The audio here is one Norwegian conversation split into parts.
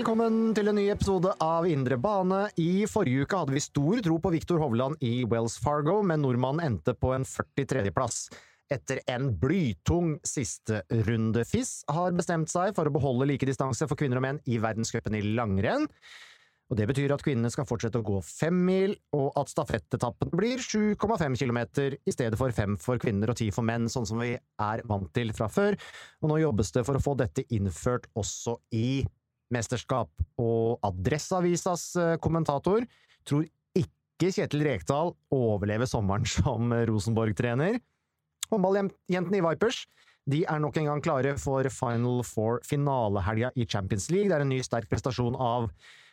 Velkommen til en ny episode av Indre bane. I forrige uke hadde vi stor tro på Viktor Hovland i Wells Fargo, men nordmannen endte på en 43.-plass. Etter en blytung siste runde. FIS har bestemt seg for å beholde like distanse for kvinner og menn i verdenscupen i langrenn. Og Det betyr at kvinnene skal fortsette å gå fem mil, og at stafettetappen blir 7,5 km i stedet for fem for kvinner og ti for menn, sånn som vi er vant til fra før. Og nå jobbes det for å få dette innført også i mesterskap. Og Adresseavisas eh, kommentator tror ikke Kjetil Rekdal overlever sommeren som Rosenborg-trener. Håndballjentene i Vipers de er nok en gang klare for Final Four-finalehelga i Champions League. Det er en ny sterk prestasjon av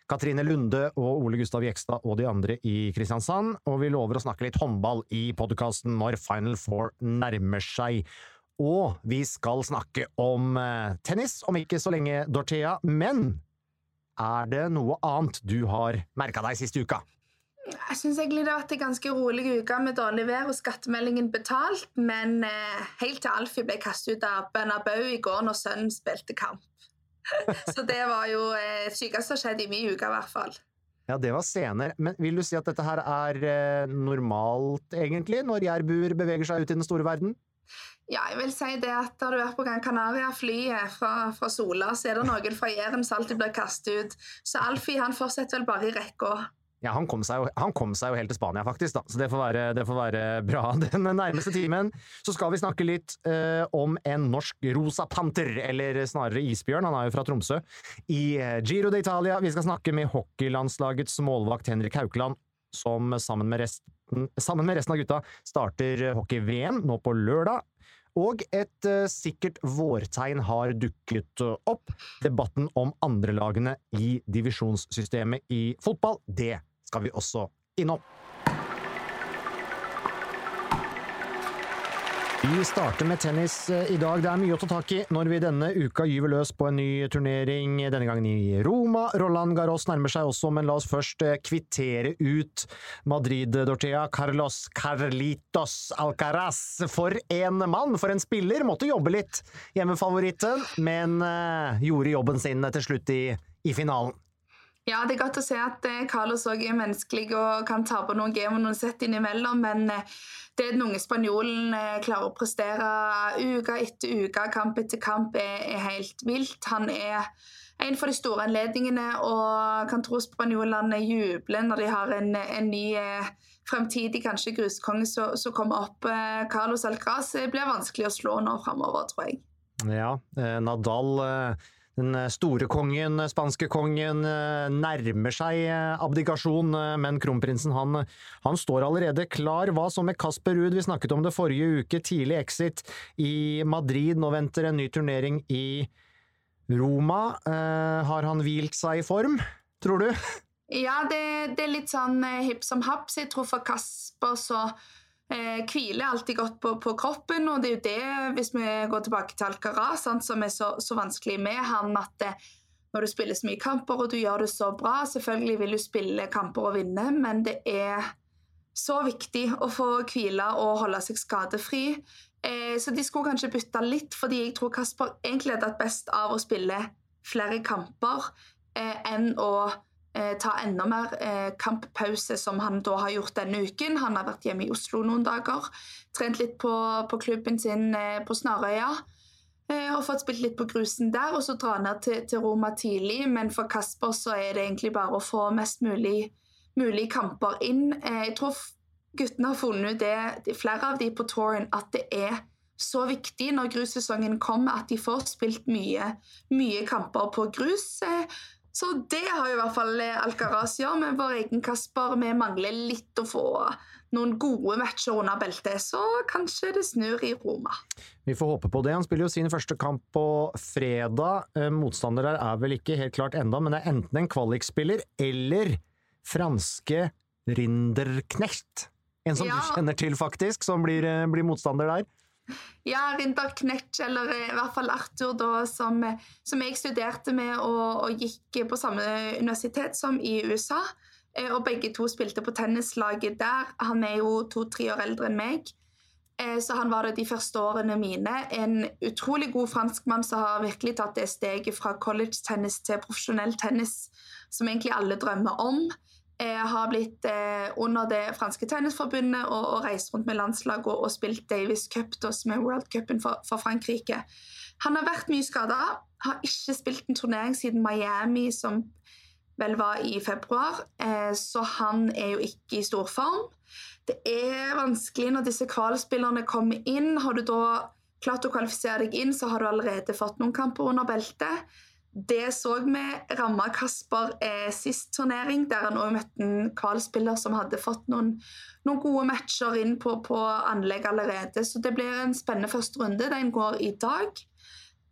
Katrine Lunde og Ole Gustav Jekstad og de andre i Kristiansand, og vi lover å snakke litt håndball i podkasten når Final Four nærmer seg. Og vi skal snakke om eh, tennis om ikke så lenge, Dorthea, men er det noe annet du har merka deg siste uka? Jeg syns egentlig det har vært en ganske rolig uke med dårlig vær og skattemeldingen betalt, men eh, helt til Alfie ble kastet ut av Bernabeu i går når sønnen spilte kamp. Så det var jo eh, sykeste som skjedde i min uke, i hvert fall. Ja, det var scener. Men vil du si at dette her er eh, normalt, egentlig, når jærbuer beveger seg ut i den store verden? Ja, jeg vil si det at Har du vært på Gran Canaria-flyet fra, fra, Sola, så er det noen fra Jæren som alltid blir kastet ut. Så Alfie han fortsetter vel bare i rekka. Ja, han kom, jo, han kom, seg jo, helt til Spania, faktisk, da. så det får, være, det får være bra. Den nærmeste timen så skal vi snakke litt uh, om en norsk rosa panter, eller snarere isbjørn, han er jo fra Tromsø, i uh, Giro d'Italia. Vi skal snakke med hockeylandslagets målvakt Henrik Haukeland, som sammen med resten, sammen med resten av gutta starter hockey-VM nå på lørdag. Og et uh, sikkert vårtegn har dukket uh, opp. Debatten om andrelagene i divisjonssystemet i fotball, det skal vi også innom. Vi starter med tennis eh, i dag. Det er mye å ta tak i når vi denne uka gyver løs på en ny turnering, denne gangen i Roma. Roland Garros nærmer seg også, men la oss først eh, kvittere ut Madrid-Dortea. Carlos Carlitos Alcaraz. For en mann! For en spiller! Måtte jobbe litt, hjemmefavoritten, men uh, gjorde jobben sin til slutt i, i finalen. Ja, det er godt å se at Carlos også er menneskelig og kan ta på noen game og noen sett innimellom, men det den unge spanjolen eh, klarer å prestere uke etter uke, kamp etter kamp, er, er helt vilt. Han er en for de store anledningene, og kan tro spanjolene jubler når de har en, en ny eh, fremtidig kanskje gruskonge som kommer opp. Eh, Carlos Alcraz blir vanskelig å slå nå framover, tror jeg. Ja, Nadal den eh, store kongen, eh, spanske kongen, eh, nærmer seg abdikasjon, men kronprinsen han, han, står allerede klar. Hva så med Kasper Ruud? Vi snakket om det forrige uke. Tidlig exit i Madrid. Nå venter en ny turnering i Roma. har han hvilt seg i form, tror du? Ja, det, det er litt sånn hipp som haps. Jeg tror for Kasper så eh, er alltid godt på, på, kroppen, og det er jo det, hvis vi går tilbake til Alcaraz, som er så, så, vanskelig med han, at det, når du spiller så mye kamper og du gjør det så bra Selvfølgelig vil du spille kamper og vinne, men det er så viktig å få hvile og holde seg skadefri. Eh, så de skulle kanskje bytte litt, fordi jeg tror Kasper egentlig hadde hatt best av å spille flere kamper eh, enn å eh, ta enda mer eh, kamppause, som han da har gjort denne uken. Han har vært hjemme i Oslo noen dager, trent litt på, på klubben sin eh, på Snarøya. Eh, og fått spilt litt på grusen der, og så dra ned til, til, Roma tidlig. Men for Kasper så er det egentlig bare å få mest mulig, mulig kamper inn. Eh, jeg tror guttene har funnet ut det, flere av de på touren, at det er så viktig når grussesongen kommer, at de får spilt mye, mye kamper på grus. Eh, så det har i hvert fall Alcaraz gjør med vår egen Kasper. Vi mangler litt å få noen gode matcher under beltet, så kanskje det snur i Roma. Vi får håpe på det. Han spiller jo sin første kamp på fredag. Eh, motstander der er vel ikke helt klart enda, men det er enten en kvalikspiller eller franske Rinderknecht. En som ja. du kjenner til, faktisk, som blir, eh, blir motstander der. Ja, Rindar Knetch, eller i hvert fall Arthur, da, som, som jeg studerte med og, og, gikk på samme universitet som i USA. Eh, og begge to spilte på tennislaget der. Han er jo to-tre år eldre enn meg. Eh, så han var det de første årene mine. En utrolig god franskmann som har virkelig tatt det steget fra college-tennis til profesjonell tennis, som egentlig alle drømmer om. Jeg har blitt eh, under det franske tennisforbundet og, og reist rundt med landslaget og, og spilt Davis Cup, da, som er worldcupen for, for Frankrike. Han har vært mye skada, har ikke spilt en turnering siden Miami, som vel var i februar, eh, så han er jo ikke i storform. Det er vanskelig når disse kvalspillerne kommer inn. Har du da klart å kvalifisere deg inn, så har du allerede fått noen kamper under beltet. Det så vi ramma Kasper eh, sist turnering, der han òg møtte en kvalspiller som hadde fått noen, noen gode matcher inn på, på, anlegg allerede. Så det blir en spennende første runde. Den går i dag.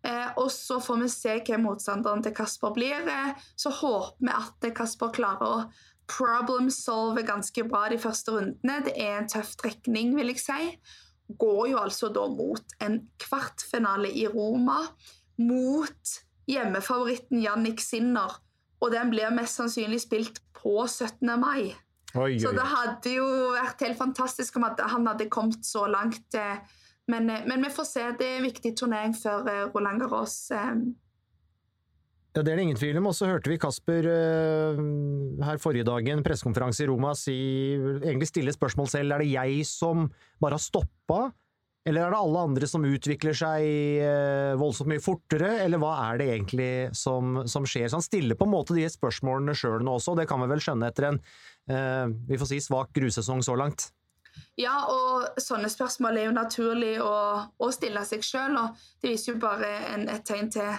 Eh, og så får vi se hvem motstanderen til Kasper blir. Eh, så håper vi at Kasper klarer å problem solve ganske bra de første rundene. Det er en tøff trekning, vil jeg si. Går jo altså da mot en kvartfinale i Roma. Mot hjemmefavoritten Jannik Sinner. Og den blir mest sannsynlig spilt på 17. mai. Oi, oi. Så det hadde jo vært helt fantastisk om han hadde kommet så langt. Eh, men, eh, men, vi får se. Det er en viktig turnering før eh, Roland Garros. Ja, Det er det ingen tvil om. Og så hørte vi Kasper her forrige dagen, pressekonferanse i Roma si, egentlig stille spørsmål selv. Er det jeg som bare har stoppa? Eller er det alle andre som utvikler seg eh, voldsomt mye fortere, eller hva er det egentlig som, som skjer? Så han stiller på en måte de spørsmålene sjøl nå også, og det kan vi vel skjønne etter en eh, vi får si svak grusesong så langt? Ja, og sånne spørsmål er jo naturlig å, å stille seg sjøl, og det viser jo bare en, et tegn til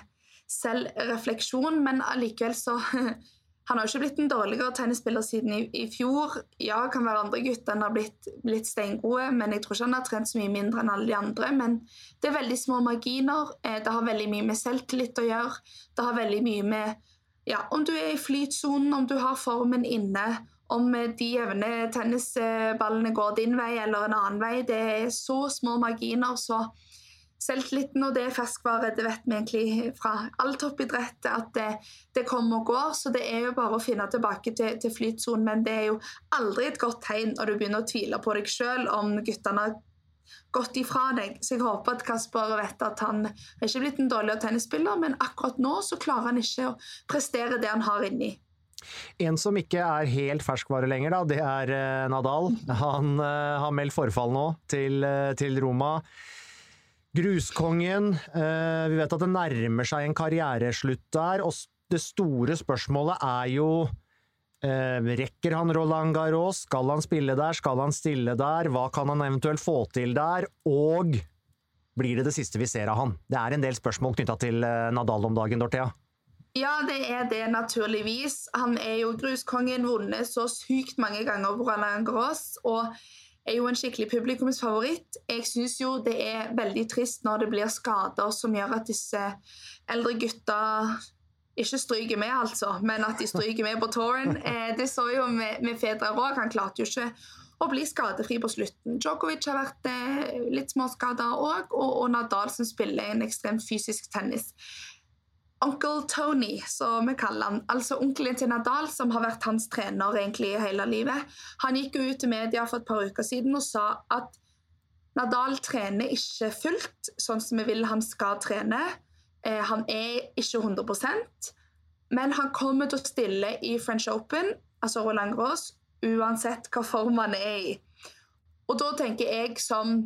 selvrefleksjon, men allikevel så Han har jo ikke blitt en dårligere tennisspiller siden i, i fjor. Ja, kan være andre gutter enn har blitt, blitt steingode, men jeg tror ikke han har trent så mye mindre enn alle de andre. Men det er veldig små marginer. Eh, det har veldig mye med selvtillit å gjøre. Det har veldig mye med ja, om du er i flytsonen, om du har formen inne, om de jevne tennisballene går din vei eller en annen vei. Det er så små marginer, så selvtilliten, og det er ferskvare. Det vet vi egentlig fra all toppidrett at det, det, kommer og går. Så det er jo bare å finne tilbake til, til flytsonen. Men det er jo aldri et godt tegn når du begynner å tvile på deg sjøl om guttene har gått ifra deg. Så jeg håper at Kasper vet at han er ikke blitt en dårligere tennisspiller, men akkurat nå så klarer han ikke å prestere det han har inni. En som ikke er helt ferskvare lenger, da, det er eh, Nadal. Han uh, har meldt forfall nå til, uh, til Roma. Gruskongen. Eh, vi vet at det nærmer seg en karriereslutt der, og det store spørsmålet er jo eh, Rekker han Roland Garros? Skal han spille der? Skal han stille der? Hva kan han eventuelt få til der? Og blir det det siste vi ser av han? Det er en del spørsmål knytta til eh, Nadal om dagen, Dorthea. Ja, det er det, naturligvis. Han er jo gruskongen, vunnet så sykt mange ganger på Roland Garros. og er jo en skikkelig publikumsfavoritt. Jeg syns jo det er veldig trist når det blir skader som gjør at disse eldre gutta ikke stryker med, altså, men at de stryker med på touren. Eh, det så jo med, med Federer òg. Han klarte jo ikke å bli skadefri på slutten. Djokovic har vært eh, litt småskada òg, og, og Nadal som spiller en ekstremt fysisk tennis. Onkel Tony, som vi kaller han, altså onkelen til Nadal, som har vært hans trener egentlig hele livet, han gikk jo ut til media for et par uker siden og sa at Nadal trener ikke fullt sånn som vi vil han skal trene. Eh, han er ikke 100% Men han kommer til å stille i French Open, altså Roland Gros, uansett hva form han er i. Og da tenker jeg som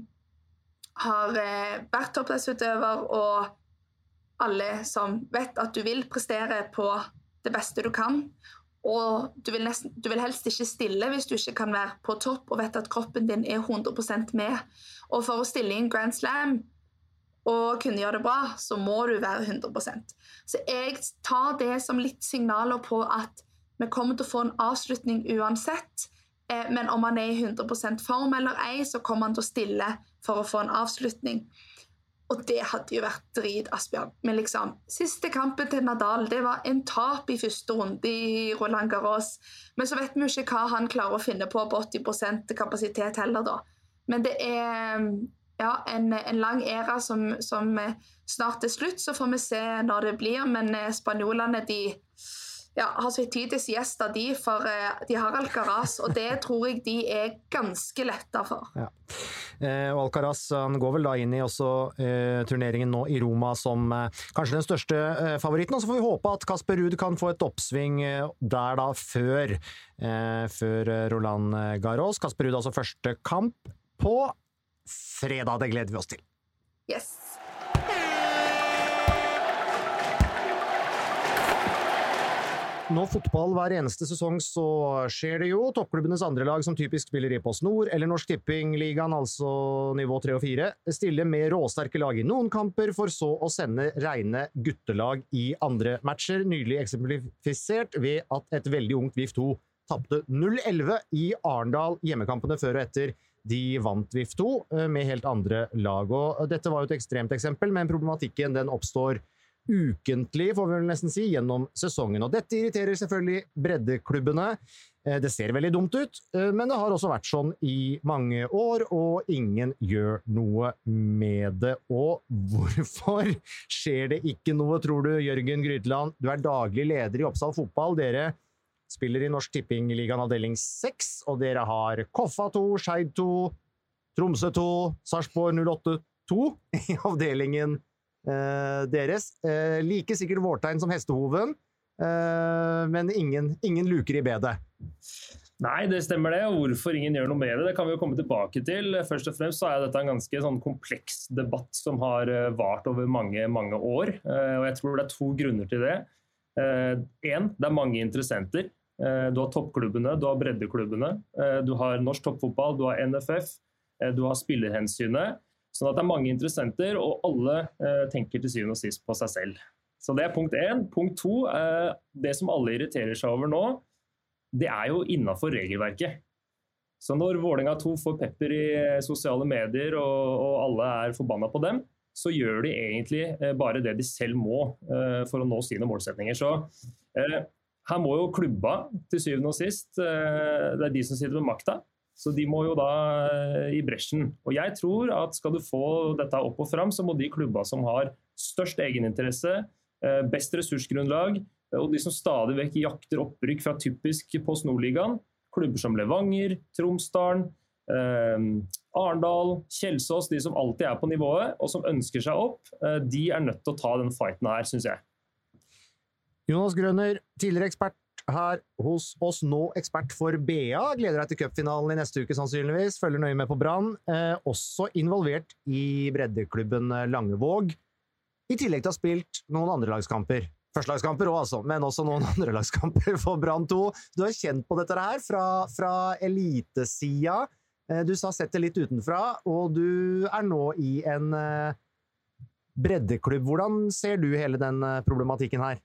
har eh, vært toppidrettsutøver, og alle som vet at du vil prestere på det beste du kan, og du vil, nesten, du vil, helst ikke stille hvis du ikke kan være på topp og vet at kroppen din er 100 med. Og for å stille i en Grand Slam og kunne gjøre det bra, så må du være 100 Så jeg tar det som litt signaler på at vi kommer til å få en avslutning uansett. Eh, men om han er i 100 form eller ei, så kommer han til å stille for å få en avslutning. Og det hadde jo vært drit, Asbjørn. Men liksom, siste kampen til Nadal det var en tap i første runde i Roland Garros. Men så vet vi jo ikke hva han klarer å finne på på 80% kapasitet heller, da. Men det er ja, en, en, lang æra som, som, snart er slutt. Så får vi se når det blir. Men eh, spanjolene de ja, har så tid til de, for uh, de har Alcaraz, og det tror jeg de er ganske letta for. Ja. Eh, og Alcaraz han går vel da inn i også eh, turneringen nå i Roma som eh, kanskje den største eh, favoritten. Og så får vi håpe at Kasper Ruud kan få et oppsving eh, der da før, før Roland Garros. Kasper Ruud altså første kamp på fredag. Det gleder vi oss til. Yes. Nå fotball hver eneste sesong, så skjer det jo. Toppklubbenes andre lag, som typisk spiller i Post Nord eller Norsk Tippingligaen, altså nivå 3 og 4, stiller med råsterke lag i noen kamper, for så å sende reine guttelag i andre matcher. Nylig eksemplifisert ved at et veldig ungt VIF 2 tapte 0-11 i Arendal hjemmekampene før og etter de vant VIF 2 eh, med helt andre lag. Og dette var jo et ekstremt eksempel, men problematikken den oppstår ukentlig, får vi vel nesten si, gjennom sesongen. Og dette irriterer selvfølgelig breddeklubbene. Eh, det ser veldig dumt ut, eh, men det har også vært sånn i mange år, og ingen gjør noe med det. Og hvorfor skjer det ikke noe, tror du, Jørgen Gryteland? Du er daglig leder i Oppsal fotball. Dere spiller i Norsk Tippingligaen avdeling 6, og dere har Koffa 2, Skeid 2, Tromsø 2, Sarpsborg 08 2 i avdelingen deres. Eh, like sikkert vårtegn som hestehoven, eh, men ingen, ingen luker i bedet. Nei, det stemmer det. Og hvorfor ingen gjør noe med det, det kan vi jo komme tilbake til. Først og fremst så er dette en ganske sånn kompleks debatt som har vart over mange mange år. Og jeg tror det er to grunner til det. Én, det er mange interessenter. Du har toppklubbene, du har breddeklubbene. Du har norsk toppfotball, du har NFF, du har spillerhensynet. Sånn at det er mange interessenter, og alle eh, tenker til syvende og sist på seg selv. Så Det er punkt én. Punkt to, eh, det som alle irriterer seg over nå, det er jo innafor regelverket. Så når Vålerenga 2 får pepper i eh, sosiale medier og, og alle er forbanna på dem, så gjør de egentlig eh, bare det de selv må for å nå sine målsetninger. Så her må jo klubba til syvende og sist, det er de som sitter med makta, så de må jo da eh, i bresjen. Og jeg tror at skal du få dette opp og fram, så må de klubba som har størst egeninteresse, eh, best ressursgrunnlag, og de som stadig vekk jakter opprykk fra typisk Post Nord-ligaen, klubber som Levanger, Tromsdalen, eh, Arendal, Kjelsås, de som alltid er på nivået og som ønsker seg opp, de er nødt til å ta den fighten her, syns jeg. Jonas Grønner, tidligere ekspert her hos oss, nå ekspert for BA. Gleder deg til cupfinalen i neste uke, sannsynligvis. Følger nøye med på Brann. Eh, også involvert i breddeklubben Langevåg. I tillegg til å ha spilt noen andrelagskamper. Førstelagskamper òg, altså, men også noen andrelagskamper for Brann 2. Du har kjent på dette her fra, fra elitesida. Eh, du sa sett det litt utenfra, og du er nå i en eh, breddeklubb. Hvordan ser du hele den eh, problematikken her?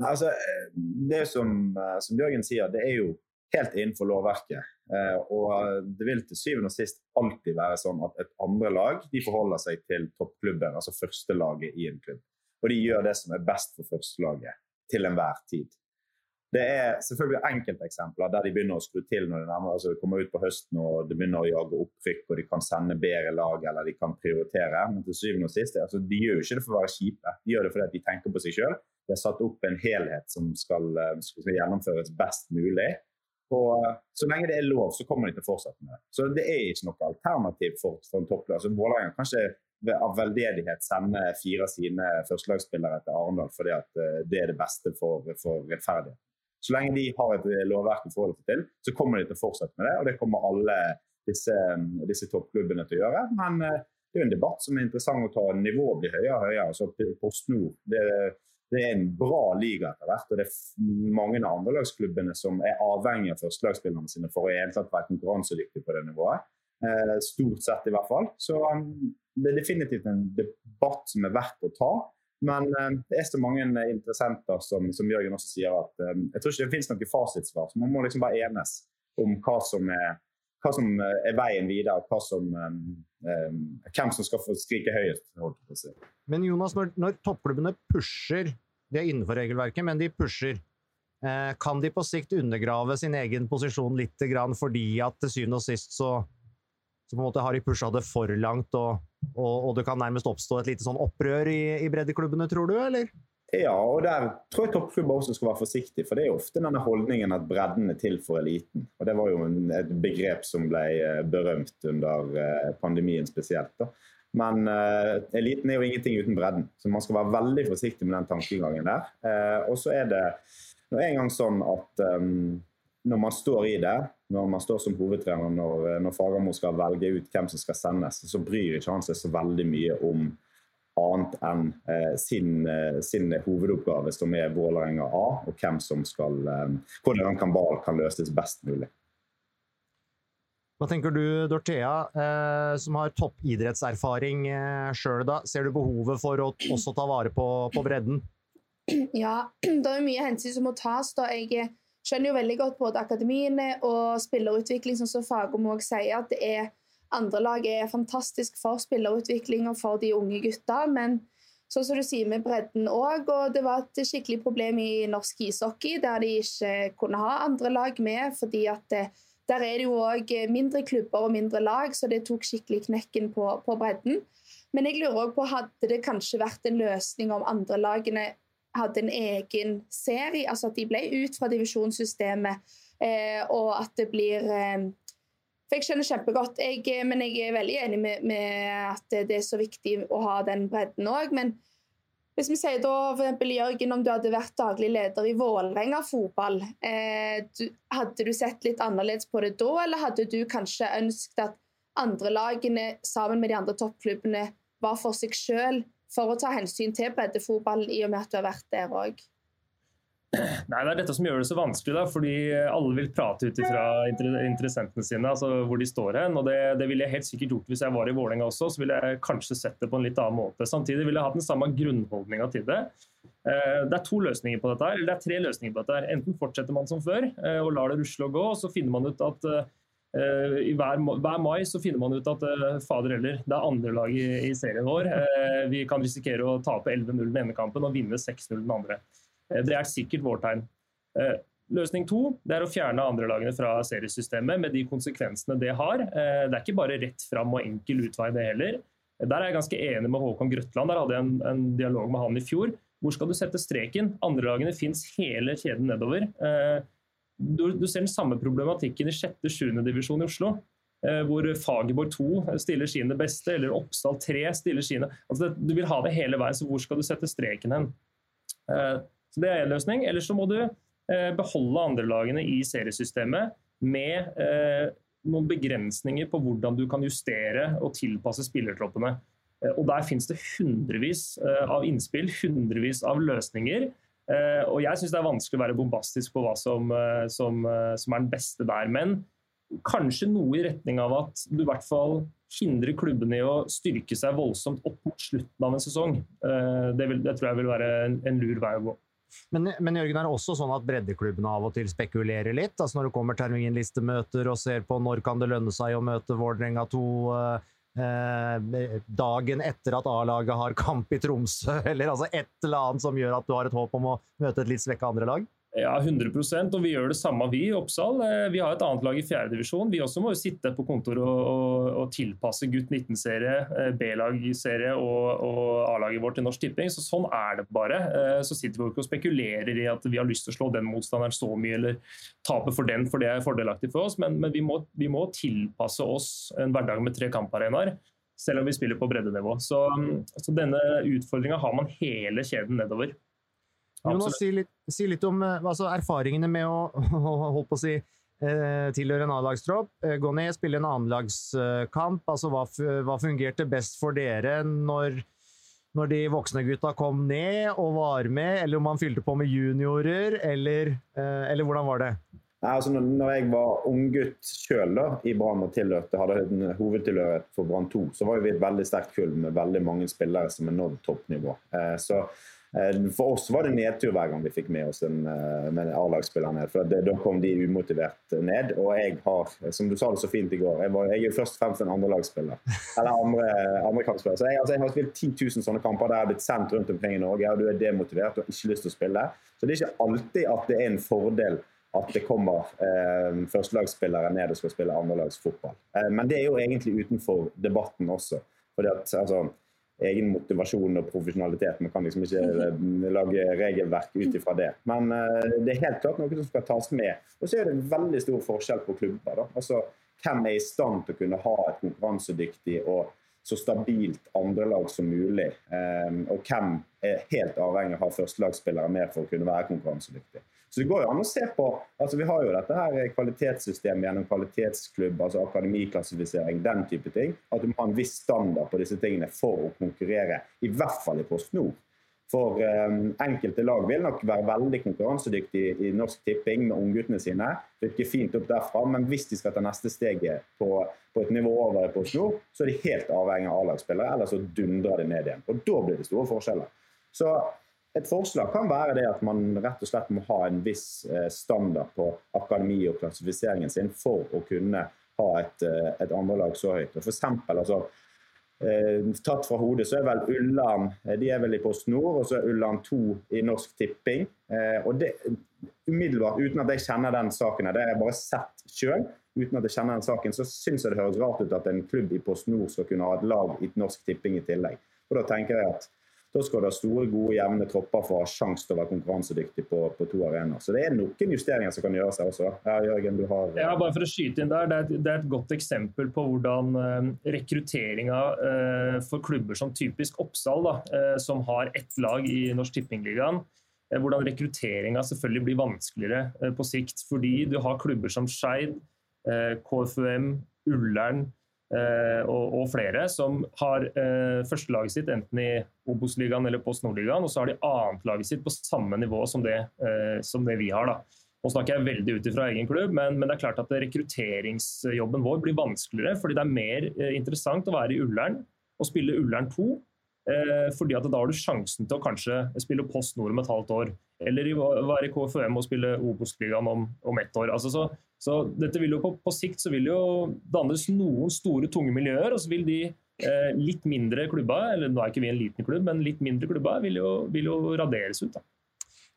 Altså, eh, det som, eh, som, Jørgen sier, det er jo helt innenfor lovverket. Eh, og det vil til syvende og sist alltid være sånn at et andre lag de forholder seg til toppklubben, altså førstelaget i en klubb. Og de gjør det som er best for førstelaget til enhver tid. Det er selvfølgelig enkelteksempler der de begynner å skru til når de nærmer, altså kommer ut på høsten og det begynner å jage opprykk og de kan sende bedre lag eller de kan prioritere. Men til syvende og sist, altså, de gjør jo ikke det for å være kjipe, de gjør det fordi de tenker på seg sjøl. De har satt opp en helhet som skal, eh, skal gjennomføres best mulig. Og eh, Så lenge det er lov, så kommer de til å fortsette med det. Så det er ikke noe alternativ for, for en topplag. Altså, Vålerenga kan ikke av veldedighet sende fire av sine førstelagsspillere til Arendal fordi at det er det beste for, for rettferdighet. Så lenge de har et lovverk å forholde seg til, så kommer de til å fortsette med det. Og det kommer alle disse, disse toppklubbene til å gjøre. Men det er jo en debatt som er interessant å ta. Nivået blir høyere og høyere. Så PostNord det, det er en bra liga etter hvert. og Det er mange av andrelagsklubbene som er avhengig av førstelagsspillerne sine for å være konkurransedyktige på det nivået. Eh, stort sett, i hvert fall. Så um, det er definitivt en debatt som er verdt å ta. Men um, det er så mange interessenter som, som Jørgen også sier at um, jeg tror ikke det finnes noe fasitsvar. så Man må liksom bare enes om hva som er, hva som er veien videre. Hva som, hvem som skal få skrike høyest. Men Jonas, når, når, toppklubbene pusher, de er innenfor regelverket, men de pusher, eh, kan de på sikt undergrave sin egen posisjon litt fordi at til syvende og sist så så på en måte har de pusha det for langt, og, og, og, det kan nærmest oppstå et lite sånn opprør i, i breddeklubbene, tror du, eller? Ja, og der tror jeg toppklubber også skal være forsiktige. For det er ofte denne holdningen at bredden er til for eliten. Og det var jo et begrep som ble eh, berømt under eh, pandemien spesielt. da. Men uh, eliten er jo ingenting uten bredden, så man skal være veldig forsiktig med den tankegangen der. Uh, og så er det nå en gang sånn at um, når man står i det, når man står som hovedtrener, når, eh, når Fagermo skal velge ut hvem som skal sendes, så bryr ikke han seg så veldig mye om annet enn eh, sin, eh, sin, hovedoppgave, som er Vålerenga A, og hvem som skal, eh, hvordan kabal kan løses best mulig. Hva tenker du, Dorthea, eh, som har toppidrettserfaring eh, sjøl, Ser du behovet for å også ta vare på, på bredden? Ja, det er mye hensyn som må tas. da jeg skjønner jo veldig godt både akademiene og spillerutvikling, som så Fagom òg sier, at det er andre lag er fantastisk for spillerutvikling og for de unge gutta. Men sånn som du sier med bredden òg, og det var et skikkelig problem i norsk ishockey, der de ikke kunne ha andre lag med, fordi at det, der er det jo òg mindre klubber og mindre lag, så det tok skikkelig knekken på, på bredden. Men jeg lurer også på, hadde det kanskje vært en løsning om andre lagene hadde en egen serie, altså at de ble ut fra divisjonssystemet, eh, og at det blir eh, For jeg skjønner kjempegodt, jeg, eh, men jeg er veldig enig med, med, at det er så viktig å ha den bredden òg. Men hvis vi sier da eksempel, Jørgen, om du hadde vært daglig leder i Vålerenga fotball, eh, du, hadde du sett litt annerledes på det da, eller hadde du kanskje ønsket at andre lagene sammen med de andre toppklubbene var for seg sjøl for å ta hensyn til breddefotballen, i og med at du har vært der òg? Nei, Det er dette som gjør det så vanskelig, da, fordi alle vil prate ut fra interessentene sine, altså hvor de står hen. og det, det ville jeg helt sikkert gjort hvis jeg var i Vålerenga også, så ville jeg kanskje sett det på en litt annen måte. Samtidig ville jeg hatt den samme grunnholdninga til det. Eh, det er to løsninger på dette, her, eller det er tre løsninger på dette. her. Enten fortsetter man som før eh, og lar det rusle og gå, og så finner man ut at eh, I hver, hver, mai så finner man ut at uh, fader heller, det er andre lag i, i serien vår. Uh, vi kan risikere å tape 11-0 den ene kampen og vinne 6-0 den andre. Det er sikkert vårt tegn. Løsning to det er å fjerne andrelagene fra seriesystemet med de konsekvensene det har. Det er ikke bare rett fram og enkel utvei, det heller. Der er jeg ganske enig med Håkon Grøtland. Der hadde jeg en, en dialog med han i fjor. Hvor skal du sette streken? Andrelagene fins hele kjeden nedover. Du, du, ser den samme problematikken i 6.-7. divisjon i Oslo. Eh, hvor Fagerborg 2 stiller sine beste, eller Oppsal 3 stiller sine. Altså, du vil ha det hele veien, så hvor skal du sette streken hen? Eh, så Det er én løsning. Eller så må du eh, beholde andrelagene i seriesystemet med noen begrensninger på hvordan du kan justere og tilpasse spillertroppene. Og Der finnes det hundrevis av innspill, hundrevis av løsninger. Eh, og jeg syns det er vanskelig å være bombastisk på hva som, eh, som, eh, som, er den beste der. Men kanskje noe i retning av at du i hvert fall hindrer klubbene i å styrke seg voldsomt opp mot slutten av en sesong. Det, vil, det tror jeg vil være en, en lur vei å gå. Men, men, Jørgen, er det også sånn at breddeklubbene av og til spekulerer litt? Altså Når det kommer terminlistemøter og ser på når kan det lønne seg å møte Vålerenga 2, Eh, dagen etter at A-laget har kamp i Tromsø, eller altså et eller annet som gjør at du har et håp om å møte et litt svekka andre lag? Ja, 100% og vi gjør det samme vi i Oppsal. Eh, vi har et annet lag i fjerdedivisjon. Vi også må jo sitte på kontoret og, og, og, tilpasse gutt 19-serie, eh, B-lagserie og, og A-laget vårt til Norsk Tipping. Så sånn er det bare. Eh, så sitter vi ikke og spekulerer i at vi har lyst til å slå den motstanderen så mye, eller tape for den, for det er fordelaktig for oss. Men, men vi, må, vi, må, tilpasse oss en hverdag med tre kamparenaer. selv om vi spiller på breddenivå. Så, så denne utfordringa har man hele kjeden nedover. Jonas, si litt, si litt om eh, altså, erfaringene med å, holdt på å si, eh, tilhøre en A-lagstropp. Eh, gå ned, spille en annenlagskamp. Altså, hva, hva fungerte best for dere når, når de voksne gutta kom ned og var med, eller om man fylte på med juniorer, eller, eller hvordan var det? Nei, altså når, jeg var unggutt sjøl i Brann og tilhørte, hadde en hovedtilhørighet for Brann 2, så var vi et veldig sterkt kull med veldig mange spillere som er nådd toppnivå. Så Eh, for oss var det nedtur hver gang vi fikk med oss en, en eh, A-lagsspiller ned. for det, Da kom de umotivert ned. Og jeg har, som du sa det så fint i går, jeg, var, jeg er først og fremst en andrelagsspiller. Eller andre, andre kampspiller. Så jeg, altså, jeg har spilt 10 000 sånne kamper der jeg har blitt sendt rundt omkring i Norge, og du er demotivert og har ikke lyst til å spille. Så det er ikke alltid at det er en fordel at det kommer eh, førstelagsspillere ned og skal spille andrelagsfotball. Eh, men det er jo egentlig utenfor debatten også. Fordi at altså, egen motivasjon og profesjonalitet. Man kan liksom ikke eh, lage regelverk ut ifra det. Men uh, det er helt klart noe som skal tas med. Og så er det en veldig stor forskjell på klubber. Da. Altså, hvem er i stand til å kunne ha et konkurransedyktig og så stabilt andrelag som mulig. Um, og hvem er helt avhengig av å ha førstelagsspillere med for å kunne være konkurransedyktig. Så det går jo an å se på altså Vi har jo dette her kvalitetssystemet gjennom kvalitetsklubb, altså akademiklassifisering, den type ting. At du må ha en viss standard på disse tingene for å konkurrere, i hvert fall i Post Nord. For um, enkelte lag vil nok være veldig konkurransedyktige i Norsk Tipping med ungguttene sine. Rykke fint opp derfra, men hvis de skal ta neste steget på, på et nivå over i Post Nord, så er de helt avhengig av A-lagsspillere, ellers så dundrer de ned igjen. Og da blir det store forskjeller. Så et forslag kan være det at man rett og slett må ha en viss eh, standard på akademi og klassifiseringen sin for å kunne ha et, eh, et andrelag så høyt. For eksempel, altså, eh, tatt fra hodet, så er vel Ulland de er vel i Post Nord, og så er Ulland 2 i Norsk Tipping. og det, umiddelbart, Uten at jeg kjenner den saken, det har jeg bare sett sjøl, uten at jeg kjenner den saken, så syns jeg det høres rart ut at en klubb i Post Nord skal kunne ha et lag i Norsk Tipping i tillegg. Og Da tenker jeg at da skal det ha store, gode, jevne tropper for å ha sjanse til å være konkurransedyktig på, på, to arenaer. Så det er noen justeringer som kan gjøres her også. Ja, Jørgen, du har Ja, bare for å skyte inn der, det er, et, det er et godt eksempel på hvordan uh, rekrutteringa uh, for klubber som typisk Oppsal, da, uh, som har ett lag i Norsk Tippingligaen, hvordan rekrutteringa selvfølgelig blir vanskeligere på sikt. Fordi du har klubber som Skeid, KFUM, Ullern, Eh, og, og, flere som har eh, førstelaget sitt enten i Obos-ligaen eller Post Nord-ligaen, og så har de annetlaget sitt på samme nivå som det, eh, som det vi har. da. Nå snakker jeg veldig ut fra egen klubb, men, men, det er klart at rekrutteringsjobben vår blir vanskeligere. fordi det er mer eh, interessant å være i Ullern og spille Ullern 2. Eh, fordi at da har du sjansen til å kanskje spille Post Nord om et halvt år. Eller være i KFUM og spille Obos-ligaen om, om ett år. Altså, så, så, dette vil jo på, på, sikt så vil jo dannes noen store, tunge miljøer, og så vil de eh, litt mindre klubba, eller nå er ikke vi en liten klubb, men litt mindre klubba, vil jo, vil jo raderes ut. da.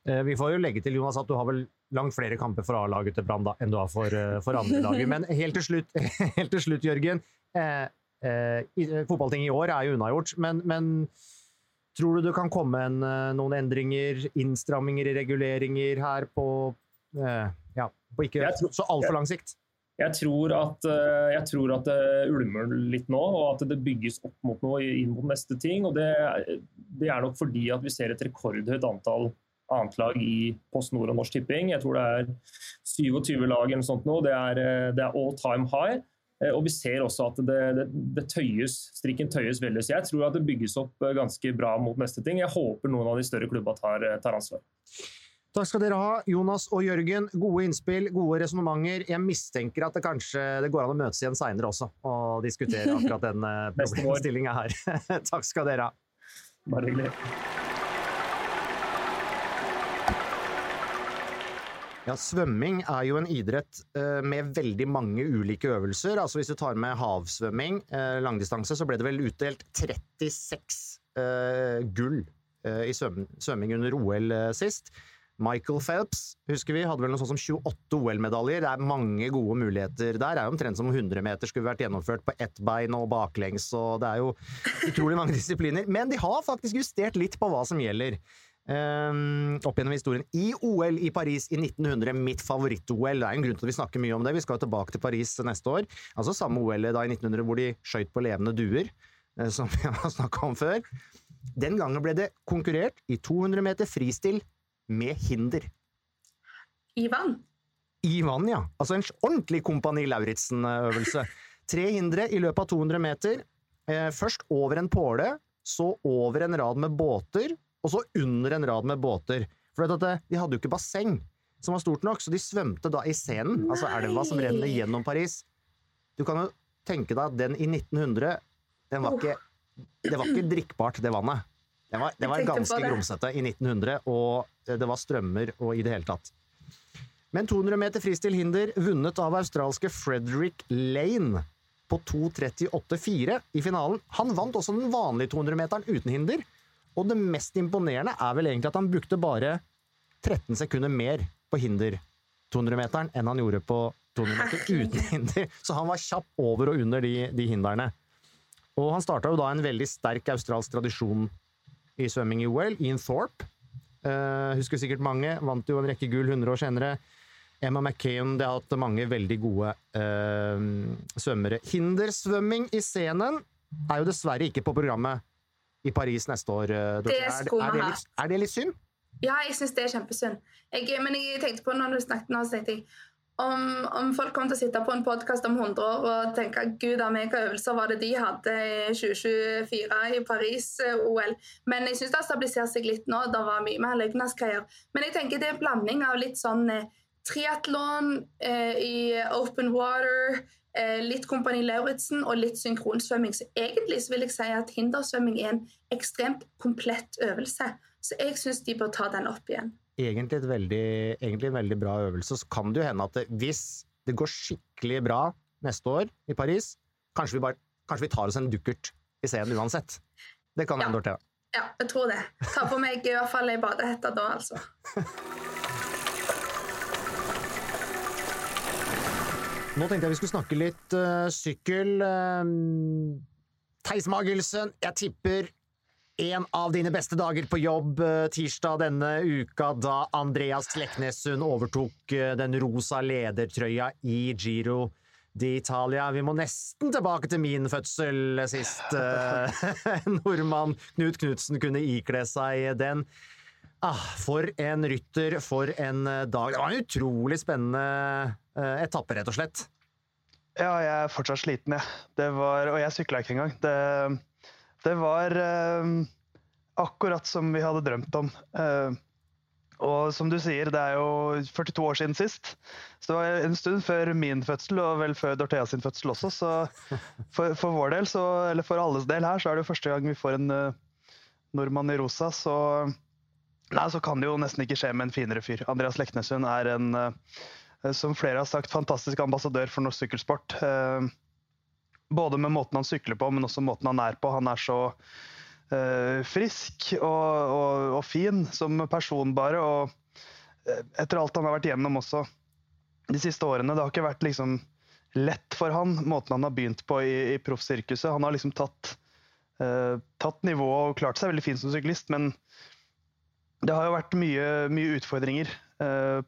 Eh, vi får jo legge til Jonas, at du har vel langt flere kamper for A-laget til Brann enn du har for, eh, for andre laget. Men helt til slutt, helt til slutt Jørgen. Eh, eh, fotballting i år er jo unnagjort, men, men Tror du det kan komme en, eh, noen endringer, innstramminger i reguleringer her på, eh, ja, på ikke tror, så altfor lang sikt? Jeg tror, at, eh, jeg tror, at, det ulmer litt nå, og at det bygges opp mot noe inn mot neste ting. og Det, det er nok fordi at vi ser et rekordhøyt antall annetlag i Post Nord og Norsk Tipping. Jeg tror det er 27 lag eller noe sånt nå. Det er, det er all time high. Eh, og vi ser også at det, det, det tøyes, strikken tøyes veldig. Så jeg tror at det bygges opp eh, ganske bra mot neste ting. Jeg håper noen av de større klubba tar, eh, tar ansvar. Takk skal dere ha, Jonas og Jørgen. Gode innspill, gode resonnementer. Jeg mistenker at det kanskje det går an å møtes igjen seinere også og diskutere akkurat den problemstillinga her. Takk skal dere ha. Bare hyggelig. Ja, Svømming er jo en idrett uh, med veldig mange ulike øvelser. Altså Hvis du tar med havsvømming, uh, langdistanse, så ble det vel utdelt 36 uh, eh, gull i svømming under OL sist. Michael Phelps husker vi, hadde vel noe sånt som 28 OL-medaljer. Det er mange gode muligheter der. Det er jo omtrent som 100 meter skulle vært gjennomført på ett bein og baklengs. og Det er jo utrolig mange disipliner. Men de har faktisk justert litt på hva som gjelder. Um, opp gjennom historien. I OL i Paris i 1900, mitt favoritt-OL. Det er en grunn til at vi snakker mye om det. Vi skal tilbake til Paris neste år. Altså samme OL da i 1900 hvor de skøyt på levende duer, eh, som vi har snakka om før. Den gangen ble det konkurrert i 200 meter fristil med hinder. I vann? I vann, ja. Altså en ordentlig Kompani Lauritzen-øvelse. Tre hindre i løpet av 200 meter. Eh, først over en påle, så over en rad med båter, og så under en rad med båter. For det, de hadde jo ikke basseng som var stort nok, så de svømte da i scenen, altså elva som renner gjennom Paris. Du kan jo tenke deg at den i 1900, den var ikke, det var ikke drikkbart, det vannet. Det var, det var ganske grumsete i 1900, og det var strømmer og i det hele tatt. Men 200 meter fristil hinder vunnet av australske Frederick Lane på 2.38,4 i finalen. Han vant også den vanlige 200-meteren uten hinder, og det mest imponerende er vel egentlig at han brukte bare 13 sekunder mer på hinder 200-meteren enn han gjorde på 200 meter uten hinder. Så han var kjapp over og under de, de hindrene. Og han starta jo da en veldig sterk australsk tradisjon i svømming i OL. Ian Thorpe, uh, husker sikkert mange, vant jo en rekke gull 100 år senere. Emma McCain, det har hatt mange veldig gode uh, svømmere. Hindersvømming i scenen er jo dessverre ikke på programmet i Paris neste år. Det er, er, det litt, Er det litt synd? Ja, jeg syns det er kjempesynd. Jeg, men jeg tenkte på når du snakket nå, så tenkte jeg om, om, folk kommer til å sitte på en podkast om 100 år og tenke gud av meg, hva øvelser var det de hadde i 2024 i Paris-OL. Men jeg syns det har stabilisert seg litt nå. Det var mye mer løgnasgreier. Men jeg tenker det er en blanding av litt sånn eh, triatlon eh, i open water, Eh, litt Kompani Lauritzen og litt synkronsvømming. Så egentlig så vil jeg si at hindersvømming er en ekstremt komplett øvelse. Så jeg syns de bør ta den opp igjen. Egentlig, veldig, egentlig, en veldig bra øvelse. Så kan det jo hende at det, hvis det går skikkelig bra neste år i Paris, kanskje vi, bare, kanskje vi tar oss en dukkert i scenen uansett. Det kan hende, ja. Dorthea. Ja, jeg tror det. Ta på meg i hvert fall ei badehette da, altså. Nå tenkte jeg vi skulle snakke litt uh, sykkel. Uh, Theis Magelsen, jeg tipper en av dine beste dager på jobb uh, tirsdag denne uka, da Andreas Leknessund overtok den rosa ledertrøya i Giro d'Italia. Vi må nesten tilbake til min fødsel sist nordmann Knut Knutsen kunne ikle seg den. Ah, for en rytter, for en dag. Det var en utrolig spennende etappe, rett og slett. Ja, jeg er fortsatt sliten, jeg. Var, og jeg sykla ikke engang. Det, det var uh, akkurat som vi hadde drømt om. Uh, og som du sier, det er jo 42 år siden sist. Så det var en stund før min fødsel, og vel før Dorthea sin fødsel også. Så for, for vår del, så, eller for alles del her, så er det jo første gang vi får en uh, nordmann i rosa. Så, nei, så kan det jo nesten ikke skje med en finere fyr. Andreas Leknessund er en uh, Eh, som flere har sagt, fantastisk ambassadør for norsk sykkelsport. Eh, både med måten han sykler på, men også måten han er på. Han er så uh, frisk og, og, og, fin som person, bare. Og etter alt han har vært gjennom også de siste årene. Det har ikke vært liksom lett for han, måten han har begynt på i, i proffsirkuset. Han har liksom tatt, uh, tatt nivået og klart seg veldig fint som syklist, men det har jo vært mye, mye utfordringer Eh,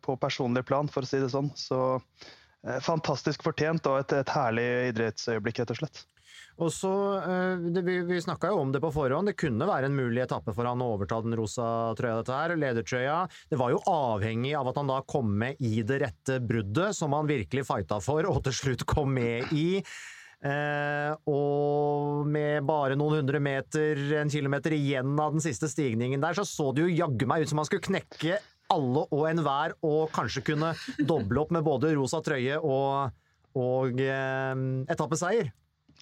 på personlig plan, for å si det sånn. Så eh, fantastisk fortjent og et, et herlig idrettsøyeblikk, rett og slett. Og så, eh, Vi, vi snakka jo om det på forhånd, det kunne være en mulig etappe for han å overta den rosa trøya, dette her, ledertrøya. Det var jo avhengig av at han da kom med i det rette bruddet, som han virkelig fighta for, og til slutt kom med i. Eh, og med bare noen hundre meter, en kilometer igjen av den siste stigningen der, så så det jo jaggu meg ut som han skulle knekke alle og enhver og kanskje kunne doble opp med både rosa trøye og, og eh, etappeseier.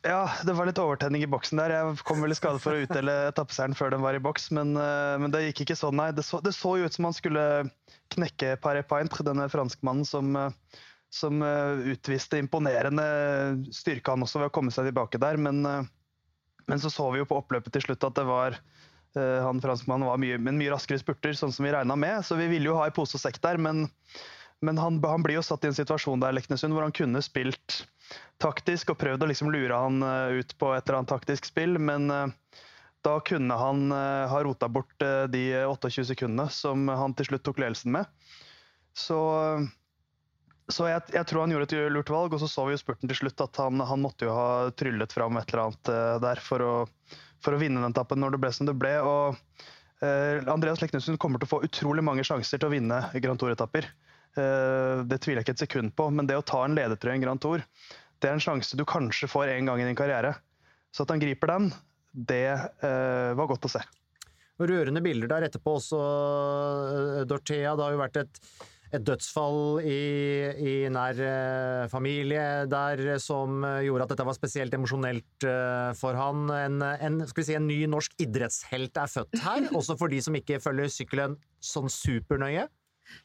Ja, det var litt overtenning i boksen der. Jeg kom vel i skade for å utdele etappeseieren før den var i boks, men, uh, men, det gikk ikke sånn, nei. Det så, det så jo ut som han skulle knekke Paré Pintre, denne franskmannen som, uh, som uh, utviste imponerende styrke han også ved å komme seg tilbake der. Men, men så så vi jo på oppløpet til slutt at det var Eh, han franskmannen var mye, men mye raskere spurter, sånn som vi regna med. Så vi ville jo ha i pose og sekk der, men, men han, han, blir jo satt i en situasjon der Leknesund, hvor han kunne spilt taktisk og prøvd å liksom lure han eh, ut på et eller annet taktisk spill, men uh, Da kunne han ha rota bort de 28 sekundene som han til slutt tok ledelsen med. Så, så jeg, jeg, tror han gjorde et lurt valg, og så så vi jo spurten til slutt at han, han måtte jo ha tryllet fram et eller annet der for å, for å vinne den etappen når det ble som det ble. og uh, Andreas Leknessund kommer til å få utrolig mange sjanser til å vinne Grand Tour-etapper. Uh, det tviler jeg ikke et sekund på, men det å ta en ledertrøye i en Grand Tour, det er en sjanse du kanskje får en gang i din karriere. Så at han griper den, det uh, var godt å se. Rørende bilder der etterpå også, Dorthea. Det har jo vært et et dødsfall i, i nær eh, familie der som gjorde at dette var spesielt emosjonelt eh, for han. En, en, si, en, ny norsk idrettshelt er født her, også for de som ikke følger sykkelen sånn supernøye.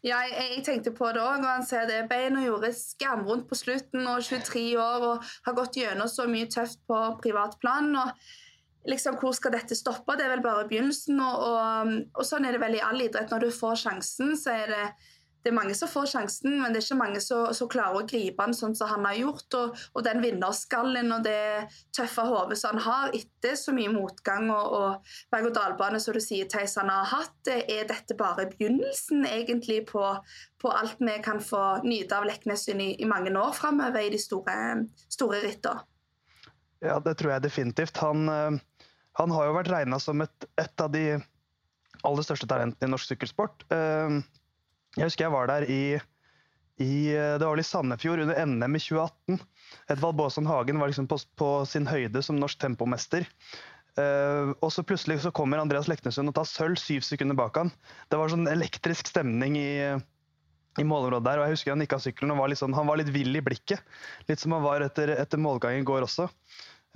Ja, jeg, jeg, tenkte på det òg. Han ser det beina gjorde skamvondt på slutten, og 23 år og har gått gjennom så mye tøft på privatplan. og liksom, Hvor skal dette stoppe? Det er vel bare begynnelsen. Og, og, og sånn er det vel i all idrett. Når du får sjansen, så er det det er mange som får sjansen, men det er ikke mange som klarer å gripe den sånn som han har gjort. Og, og den vinnerskallen og det tøffe hodet som han har etter så mye motgang og, og berg-og-dal-bane som du sier Theis han har hatt, er dette bare begynnelsen egentlig på, på alt vi kan få nyte av Leknes i, i, mange år framover i de store, store rittene? Ja, det tror jeg definitivt. Han, eh, han har jo vært regna som et, et, av de aller største talentene i norsk sykkelsport. Uh, jeg husker jeg var der i, i det var vel i Sandefjord under NM i 2018. Edvald Baason Hagen var liksom på, på, sin høyde som norsk tempomester. Uh, og så plutselig så kommer Andreas Leknesund og tar sølv syv sekunder bak han. Det var sånn elektrisk stemning i, i målområdet der. og jeg husker Han gikk av sykkelen og var litt, sånn, han var litt vill i blikket. Litt som han var etter, etter målgangen i går også.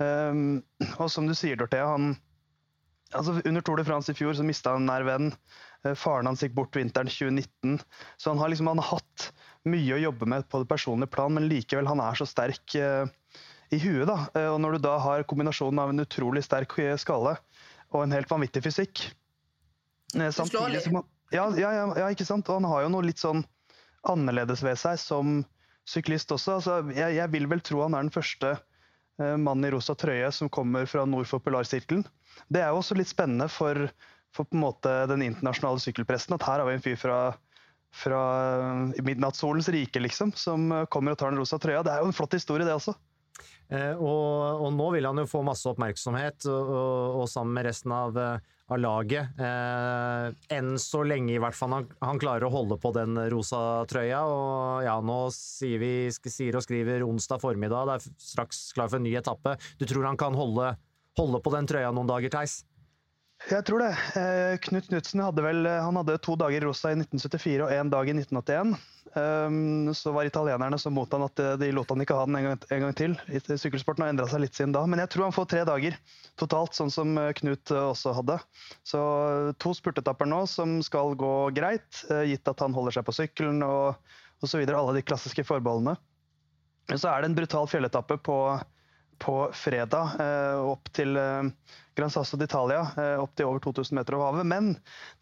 Um, og som du sier, Dorthea, han, altså Under Tour de France i fjor så mista han en nær venn. Eh, faren hans gikk bort vinteren 2019. Så han har, liksom, han har hatt mye å jobbe med på det personlige plan, men likevel, han er så sterk uh, i huet. da. Uh, og når du da har kombinasjonen av en utrolig sterk skalle og en helt vanvittig fysikk samtidig som han, ja, ja, ja, ikke sant? Og han har jo noe litt sånn annerledes ved seg som syklist også. Altså, jeg, jeg, vil vel tro han er den første mannen i rosa trøye som kommer fra nord for polarsirkelen. Det er jo også litt spennende for for den internasjonale sykkelpressen at her har vi en fyr fra, fra midnattssolens rike, liksom, som kommer og tar den rosa trøya. Det er jo en flott historie, det også. Eh, og, og, nå vil han jo få masse oppmerksomhet, og, og, sammen med resten av, av laget. Eh, enn så lenge i hvert fall han, han, klarer å holde på den rosa trøya. Og ja, nå sier vi sier og skriver onsdag formiddag, det er straks klar for en ny etappe. Du tror han kan holde, holde på den trøya noen dager, Theis? Jeg tror det. Eh, Knut Knutsen hadde vel eh, han hadde to dager i Rosa i 1974 og én dag i 1981. Um, så var italienerne så mot han at eh, de lot han ikke ha den en gang, en gang til. Sykkelsporten har endra seg litt siden da, men jeg tror han får tre dager totalt, sånn som Knut også hadde. Så to spurtetapper nå som skal gå greit, gitt at han holder seg på sykkelen og osv. Alle de klassiske forbeholdene. Så er det en brutal fjelletappe på på fredag eh, opp til eh, Gran Sasso d'Italia, eh, opp til over 2000 meter over havet. Men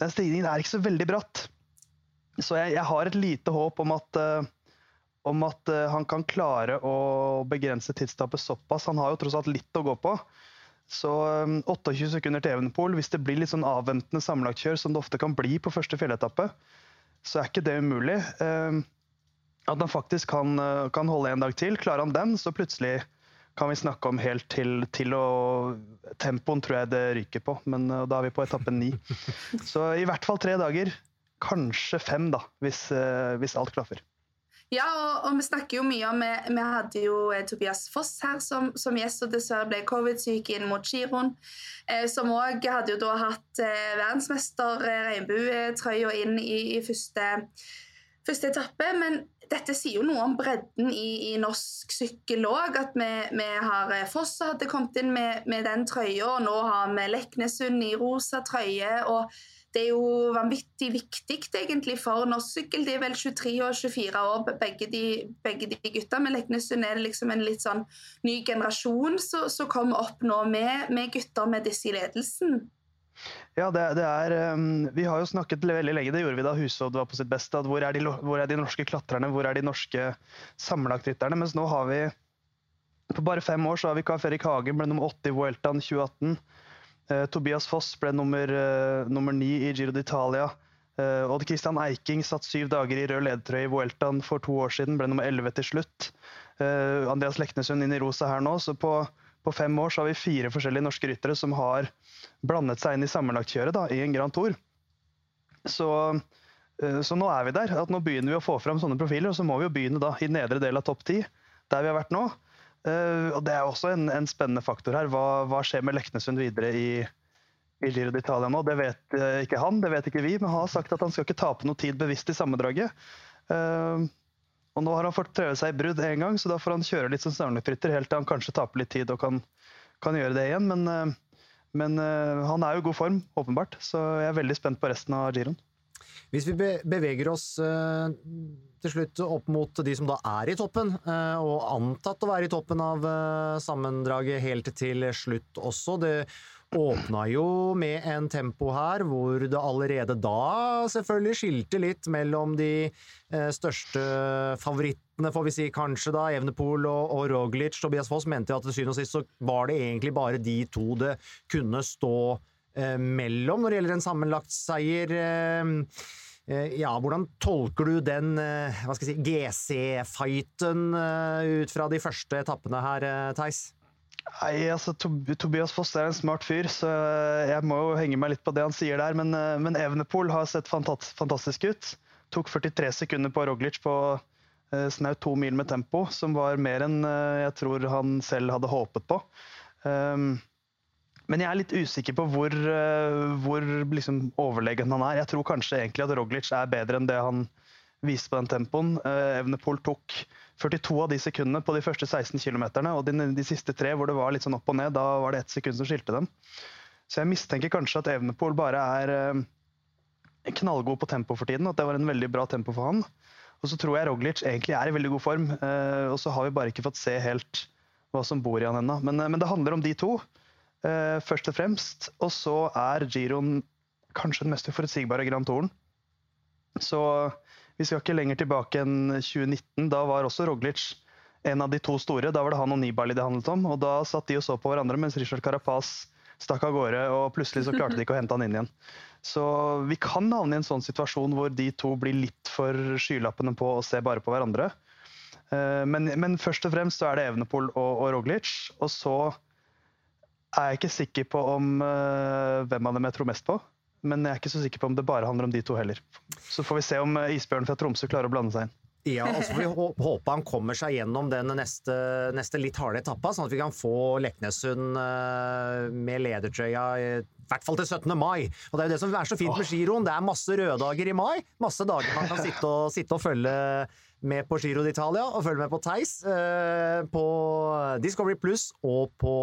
den stigningen er ikke så veldig bratt. Så jeg, jeg har et lite håp om at, om at han kan klare å begrense tidstapet såpass. Han har jo tross alt litt å gå på. Så 28 sekunder til Evenepool, hvis det blir litt sånn avventende sammenlagtkjør, som det ofte kan bli på første fjelletappe, så er ikke det umulig. At han faktisk kan, kan holde en dag til. Klarer han den, så plutselig kan vi snakke om helt til, til å Tempoen tror jeg det ryker på, men uh, da er vi på etappe ni. Så i hvert fall tre dager. Kanskje fem, da, hvis, uh, hvis alt klaffer. Ja, og, og, vi snakker jo mye om Vi, vi hadde jo eh, Tobias Foss her som, som gjest, og dessverre ble covid-syk inn mot giroen. Eh, som òg hadde jo da hatt eh, verdensmester eh, regnbuetrøya inn i, i første, første etappe. Men dette sier jo noe om bredden i, i norsk sykkel òg. At vi, vi har eh, hadde kommet inn med, med den trøya, og nå har vi Leknesund i rosa trøye. og det er jo vanvittig viktig egentlig for norsk sykkel. De er vel 23 og 24 år, begge de, begge de gutta. Med Leknesund er det liksom en litt sånn ny generasjon som kommer opp nå med, med gutter med disse i ledelsen. Ja, det, det, er um, Vi har jo snakket veldig lenge, det gjorde vi da Hushovd var på sitt beste. at hvor er, de, hvor er de norske klatrerne, hvor er de norske sammenlagtrytterne? Mens nå har vi På bare fem år så har vi Karl Ferik Hagen ble nummer åtte i Vueltaen 2018. Tobias Foss ble nummer, nummer ni i Giro d'Italia. Odd Christian Eiking satt syv dager i rød ledertrøye i Vueltaen for to år siden, ble nummer elleve til slutt. Andreas Leknesund inn i rosa her nå. så på på fem år så har vi fire forskjellige norske ryttere som har blandet seg inn i sammenlagtkjøret i en Grand Tour. Så, eh, så, nå er vi der. at Nå begynner vi å få fram sånne profiler. Og så må vi jo begynne da i nedre del av topp ti, der vi har vært nå. Eh, og Det er også en, en spennende faktor her. Hva, hva, skjer med Leknesund videre i, i Giro d'Italia nå? Det vet eh, ikke han, det vet ikke vi, men han har sagt at han skal ikke tape noe tid bevisst i sammendraget. Og nå har han fått prøve seg i brudd én gang, så da får han kjøre litt som snarnefrytter helt til han kanskje taper litt tid og kan, kan gjøre det igjen. Men, men, uh, han er jo i god form, åpenbart, så jeg er veldig spent på resten av giroen. Hvis vi beveger oss uh, til slutt opp mot de som da er i toppen, og antatt å være i toppen av sammendraget helt til slutt også. Det åpna jo med en tempo her hvor det allerede da selvfølgelig skilte litt mellom de største favorittene, får vi si kanskje, da, Evnepol og, og Roglic. Tobias Foss mente at til syvende og sist så var det egentlig bare de to det kunne stå eh, mellom når det gjelder en sammenlagt seier. Eh, eh ja, hvordan tolker du den eh, si, GC-fighten eh, ut fra de første etappene her, Theis? Nei, altså Tobias Foss er en smart fyr, så jeg må jo henge meg litt på det han sier der. Men, men Evenepool har sett fantastisk ut. Tok 43 sekunder på Roglic på snaut to mil med tempo, som var mer enn uh, jeg tror han selv hadde håpet på. Um, men jeg er litt usikker på hvor, uh, hvor liksom, overlegen han er. Jeg tror kanskje egentlig at Roglic er bedre enn det han viste på den tempoen. Evnepol tok 42 av de sekundene på de første 16 km, og de, de, siste tre hvor det var litt sånn opp og ned, da var det ett sekund som skilte dem. Så jeg mistenker kanskje at Evnepol bare er knallgod på tempo for tiden, at det var en veldig bra tempo for han. Og så tror jeg Roglic egentlig er i veldig god form, uh, og så har vi bare ikke fått se helt hva som bor i han ennå. Men, men, det handler om de to, først og fremst. Og så er giroen kanskje den mest uforutsigbare Grand Touren. Så vi skal ikke lenger tilbake enn 2019. Da var også Roglic en av de to store. Da var det han og Nibali det handlet om. og Da satt de og så på hverandre mens Richard Carapaz stakk av gårde, og plutselig så klarte de ikke å hente han inn igjen. Så vi kan havne i en sånn situasjon hvor de to blir litt for skylappene på å se bare på hverandre. Eh, men, men først og fremst så er det Evenepool og, og, Roglic. Og så er jeg ikke sikker på om uh, hvem av dem jeg tror mest på men jeg er ikke så sikker på om det bare handler om de to heller. Så får vi se om eh, isbjørnen fra Tromsø klarer å blande seg inn. Ja, og så får vi håpe han kommer seg gjennom den neste, neste litt harde etappa, sånn at vi kan få Leknessund eh, med ledertrøya i hvert fall til 17. mai. Og Det er jo det som er så fint med giroen. Det er masse røddager i mai. Masse dager man kan sitte og, sitte og følge med på Giro d'Italia, og følge med på Theis eh, på Discovery Pluss og på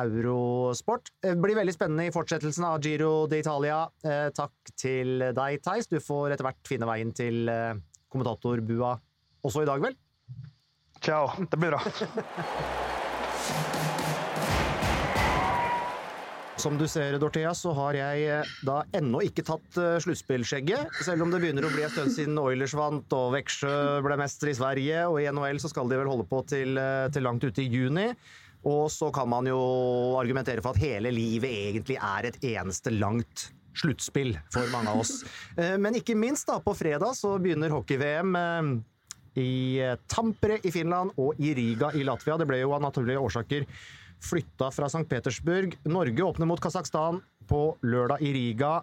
Eurosport. Det blir veldig spennende i fortsettelsen av Giro d'Italia. Eh, takk til deg, Theis. Du får etter hvert finne veien til eh, kommentatorbua også i dag, vel? Ciao. Det blir bra. Som du ser, Dorthea, så har jeg eh, da ennå ikke tatt uh, sluttspillskjegget. Selv om det begynner å bli en stund siden Oilers vant og Veksjø ble mester i Sverige. Og i NHL så skal de vel holde på til, til langt ute i juni. Og så kan man jo argumentere for at hele livet egentlig er et eneste langt sluttspill for mange av oss. Eh, men ikke minst, da, på fredag så begynner hockey-VM eh, i Tampere i Finland og i Riga i Latvia. Det ble jo av naturlige årsaker flytta fra St. Petersburg. Norge åpner mot Kasakhstan på lørdag i Riga.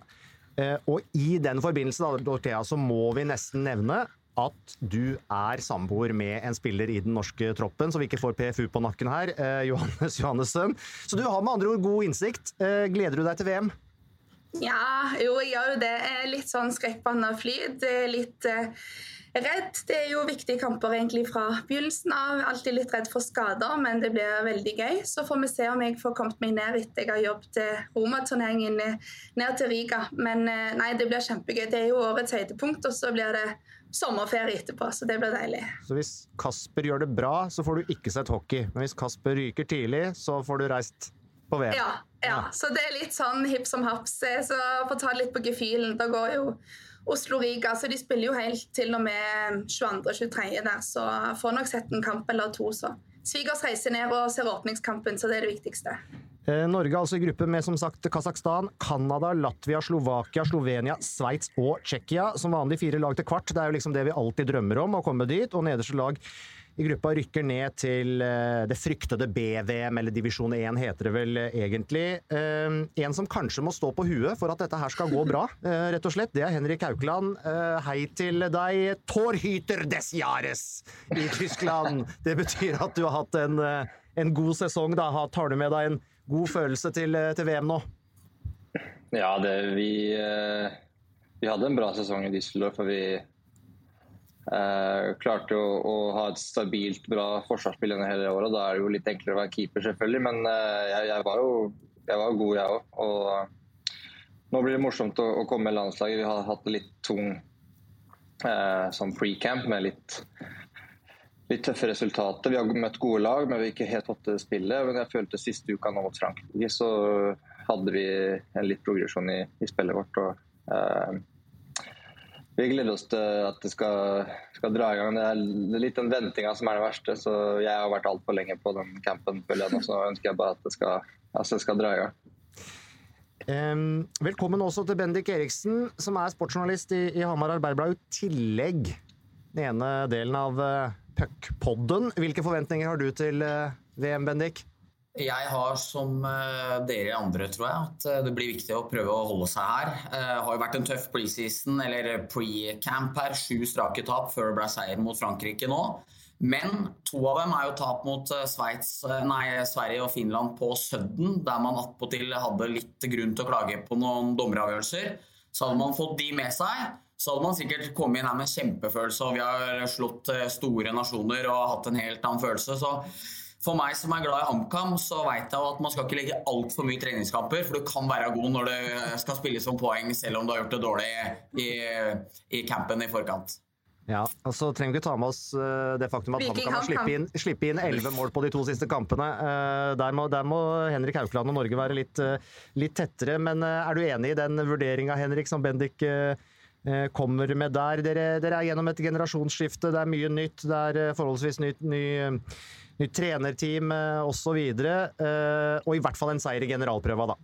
Eh, og i den forbindelse da, så må vi nesten nevne at du er samboer med en spiller i den norske troppen, så vi ikke får PFU på nakken her, eh, Johannes Johannessen. Så du har med andre ord god innsikt. Eh, gleder du deg til VM? Ja, jo, jeg gjør jo det. Litt sånn skrekkblandet flyt. Litt eh, redd. Det er jo viktige kamper egentlig fra begynnelsen av. Alltid litt redd for skader, men det blir veldig gøy. Så får vi se om jeg får kommet meg ned etter jeg har jobbet Roma-turneringen ned til Riga. Men eh, nei, det blir kjempegøy. Det er jo årets høydepunkt, og så blir det sommerferie etterpå, så det blir deilig. Så hvis Kasper gjør det bra, så får du ikke sett hockey. Men hvis Kasper ryker tidlig, så får du reist på VM. Ja, ja. så det er litt sånn hipp som haps. Så for å ta det litt på gefühlen, da går jo Oslo-Riga, så de spiller jo helt til og med 22.-23. der, så får nok sett en kamp eller to, så. Svigers reiser ned og ser åpningskampen, så det er det viktigste. Eh, Norge altså i gruppe med som sagt Kasakhstan, Canada, Latvia, Slovakia, Slovenia, Sveits og Tsjekkia. Som vanlig fire lag til kvart. Det er jo liksom det vi alltid drømmer om, å komme dit. Og nederste lag i gruppa rykker ned til eh, det fryktede BVM, eller divisjon 1 heter det vel egentlig. Eh, en som kanskje må stå på huet for at dette her skal gå bra, rett og slett, det er Henrik Haukeland. Hei til deg, Torhyter des Jahres i Tyskland. Det betyr at du har hatt en, en god sesong. da. Tar du med deg en god følelse til, eh, til VM nå? Ja, det, vi, eh, vi, hadde en bra sesong i Düsseldorf. For vi eh, klarte å, å, ha et stabilt, bra forsvarsspill gjennom hele året. Da er det jo litt enklere å være keeper, selvfølgelig. Men eh, jeg, jeg, var jo jeg var god, jeg òg. Og eh, nå blir det morsomt å, å komme med landslaget. Vi har hatt det litt tung eh, som pre-camp med litt litt tøffe resultater. Vi har møtt gode lag, men vi har ikke helt fått til spillet. Men jeg følte siste uka nå mot Frankrike så hadde vi en litt progresjon i, i spillet vårt. Og, eh, vi gleder oss til at det skal, skal dra i gang. Det er litt den ventinga som er det verste. Så jeg har vært altfor lenge på den campen, føler. Så ønsker jeg bare at det skal, altså det skal dra i gang. Um, velkommen også til Bendik Eriksen, som er sportsjournalist i, i Hamar Arbeiderblad. I tillegg den ene delen av uh, Puckpodden. Hvilke forventninger har du til uh, VM, Bendik? Jeg har som eh, dere andre, tror jeg, at eh, det blir viktig å prøve å holde seg her. Det har jo vært en tøff preseason, eller pre-camp her. Sju strake tap før det ble seier mot Frankrike nå. Men to av dem er jo tap mot Sveits, nei, Sverige og Finland på Sudden, der man attpåtil hadde litt grunn til å klage på noen dommeravgjørelser. Så hadde man fått de med seg, så hadde man sikkert kommet inn her med kjempefølelse, og vi har slått eh, store nasjoner og hatt en helt annen følelse. så for meg som er glad i HamKam, så vet jeg at man skal ikke legge altfor mye treningskamper, for du kan være god når du skal spille som poeng, selv om du har gjort det dårlig i, i campen i forkant. Ja, og så trenger vi ikke ta med oss eh, det faktum at HamKam har sluppet inn, slippe inn 11 mål på de to siste kampene. Eh, der må, der må Henrik Haukeland og Norge være litt, litt tettere. Men er du enig i den vurderinga, Henrik, som Bendik Eh, kommer med der. Dere, dere, er gjennom et generasjonsskifte, det er mye nytt. Det er eh, forholdsvis nytt, ny, nytt trenerteam osv. Og, så og i hvert fall en seier i generalprøva, da.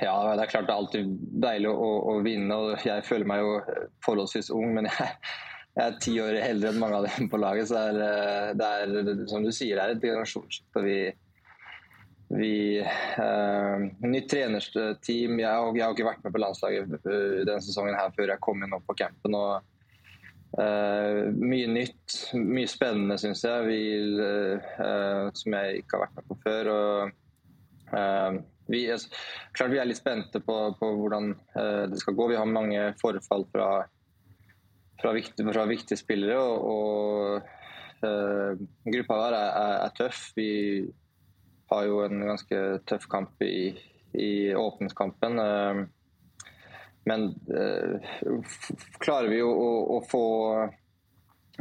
Ja, det er klart det er alltid deilig å, å, vinne. og Jeg føler meg jo forholdsvis ung, men jeg, jeg er ti år eldre enn mange av dem på laget. Så det er, det er som du sier, det er et generasjonsskifte. Vi, vi eh, Nytt trenerteam. Jeg, jeg, har ikke vært med på landslaget eh, denne sesongen her før jeg kom inn opp på campen. og eh, Mye nytt, mye spennende, syns jeg, vi, uh, som jeg ikke har vært med på før. og uh, vi, klart vi er litt spente på, på hvordan det skal gå. Vi har mange forfall fra, fra, viktige, fra viktige, spillere. og, og Gruppa her er, er, er tøff. Vi har jo en ganske tøff kamp i, i åpningskampen. Eh, men eh, klarer vi å, å, å, få,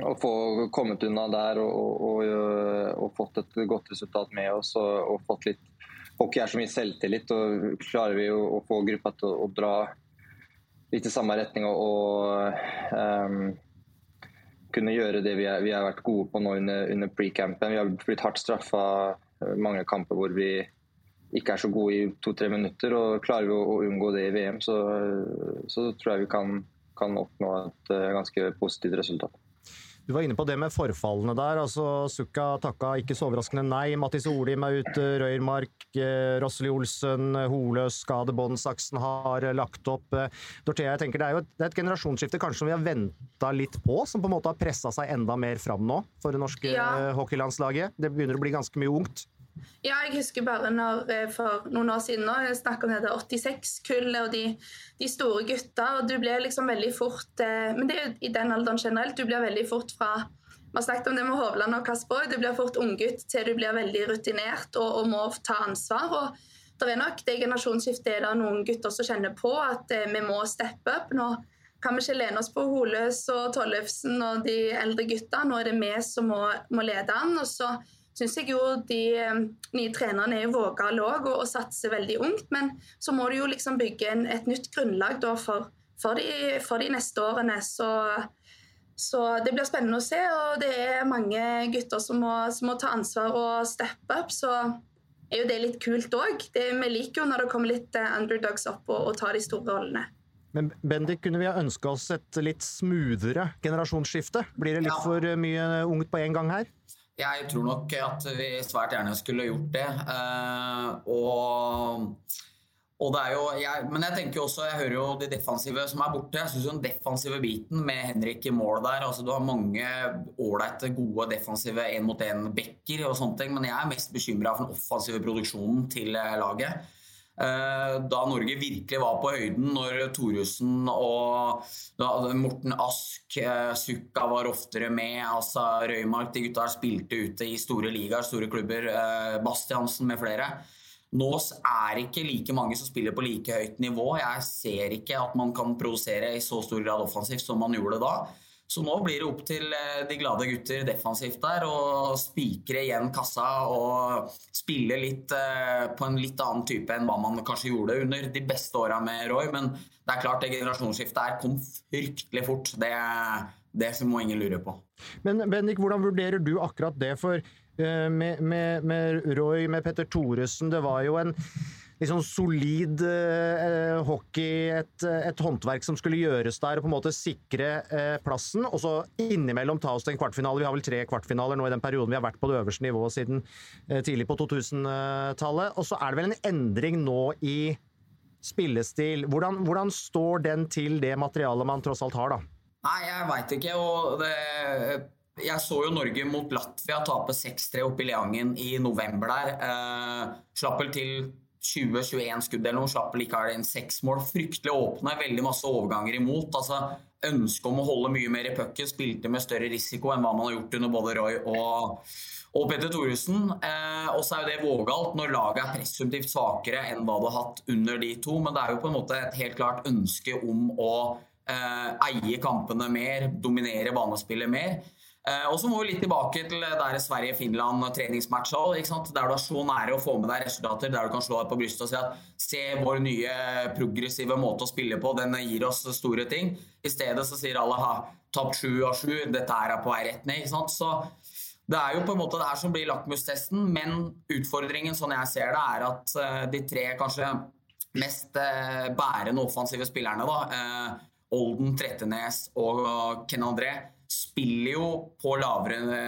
å, få kommet unna der og, og, og, fått et godt resultat med oss og, og fått litt Hockey er så mye selvtillit, og klarer vi å få gruppa til å, å dra litt i samme retning og, og um, kunne gjøre det vi, er, vi, har vært gode på nå under, under pre-campen. Vi har blitt hardt straffa mange kamper hvor vi ikke er så gode i to-tre minutter. og Klarer vi å, unngå det i VM, så, så tror jeg vi kan, kan oppnå et uh, ganske positivt resultat. Du var inne på det med forfallene der. altså Sukka takka ikke så overraskende nei. Mattis Olim er ute, Røyrmark, eh, Rosseli Olsen, Holøs, skade, Båndsaksen har lagt opp. Eh, Dorthea, jeg tenker det er jo et, det er et generasjonsskifte kanskje som vi har venta litt på, som på en måte har pressa seg enda mer fram nå for det norske ja. hockeylandslaget. Det begynner å bli ganske mye ungt. Ja, jeg husker bare når, eh, for noen år siden nå, jeg snakket om det 86-kullet og de, de, store gutta. og du blir liksom veldig fort eh, Men det er jo i den alderen generelt. Du blir veldig fort fra Vi har snakket om det med Hovland og Kasper. Du blir fort unggutt til du blir veldig rutinert og, og, må ta ansvar. og det er nok det generasjonsskiftet er det noen gutter som kjenner på at eh, vi må steppe opp. Nå kan vi ikke lene oss på Holøs og Tollefsen og de eldre gutta. Nå er det vi som må, må lede an. og så syns jeg jo de eh, nye trenerne er vågale òg og, og satser veldig ungt. Men så må du jo liksom bygge en, et nytt grunnlag da for, for, de, for, de, neste årene. Så, Så det blir spennende å se, og det er mange gutter som må, som må ta ansvar og steppe opp. Så er jo det litt kult òg. Vi liker jo når det kommer litt eh, underdogs opp og, og tar de store rollene. Men Bendik, kunne vi ha ønska oss et litt smoothere generasjonsskifte? Blir det litt ja. for mye ungt på en gang her? Jeg tror nok at vi svært gjerne skulle gjort det. Uh, og og det jo, jeg, men jeg tenker også, jeg hører jo de defensive som er borte. Jeg syns den defensive biten med Henrik i mål der altså Du har mange ålreite, gode defensive én-mot-én-backer og sånne ting, men jeg er mest bekymra for den offensive produksjonen til eh, laget. Eh, da Norge virkelig var på høyden, når Thoresen og Morten Ask, eh, Sukka var oftere med, altså Røymark, de gutta spilte ute i store ligaer, store klubber, Bastiansen med flere nå er det ikke like mange som spiller på like høyt nivå. Jeg ser ikke at man kan produsere i så stor grad offensivt som man gjorde da. Så nå blir det opp til eh, de glade gutter defensivt der å spikre igjen kassa og spille litt eh, på en litt annen type enn hva man kanskje gjorde under de beste åra med Roy. Men det er klart det generasjonsskiftet her kom fryktelig fort. Det, det må ingen lure på. Men Bendik, hvordan vurderer du akkurat det? For Eh, med, med, med, Roy, med Petter Thoresen. Det var jo en liksom solid eh, hockey, et, et, håndverk som skulle gjøres der og på en måte sikre eh, plassen. Og så innimellom ta oss til en kvartfinale. Vi har vel tre kvartfinaler nå i den perioden vi har vært på det øverste nivået siden eh, tidlig på 2000-tallet. Og så er det vel en endring nå i spillestil. Hvordan, hvordan står den til det materialet man tross alt har, da? Nei, jeg veit ikke. og det jeg så jo Norge mot Latvia tape 6-3 oppe i Leangen i november der. Eh, slapp vel til 20-21 skudd eller noe, slapp likevel inn seks mål. Fryktelig åpne, veldig masse overganger imot. altså Ønsket om å holde mye mer i pucken, spilte med større risiko enn hva man har gjort under både Roy og, og Petter Thoresen. Eh, og så er jo det vågalt når laget er presumptivt svakere enn hva det har hatt under de to, men det er jo på en måte et helt klart ønske om å eh, eie kampene mer, dominere banespillet mer. Eh, og så må vi litt tilbake til der Sverige-Finland treningsmatcha. Der du er så nære å få med deg resultater, der du kan slå deg på brystet og si at se vår nye progressive måte å spille på, den gir oss store ting. I stedet så sier alle ha tapt sju av sju, dette er på vei rett ned. Så det er jo på en måte det her som blir lakmustesten, men utfordringen sånn jeg ser det, er at eh, de tre kanskje mest eh, bærende offensive spillerne, da, Olden, Trettenes og Ken André, spiller jo på lavere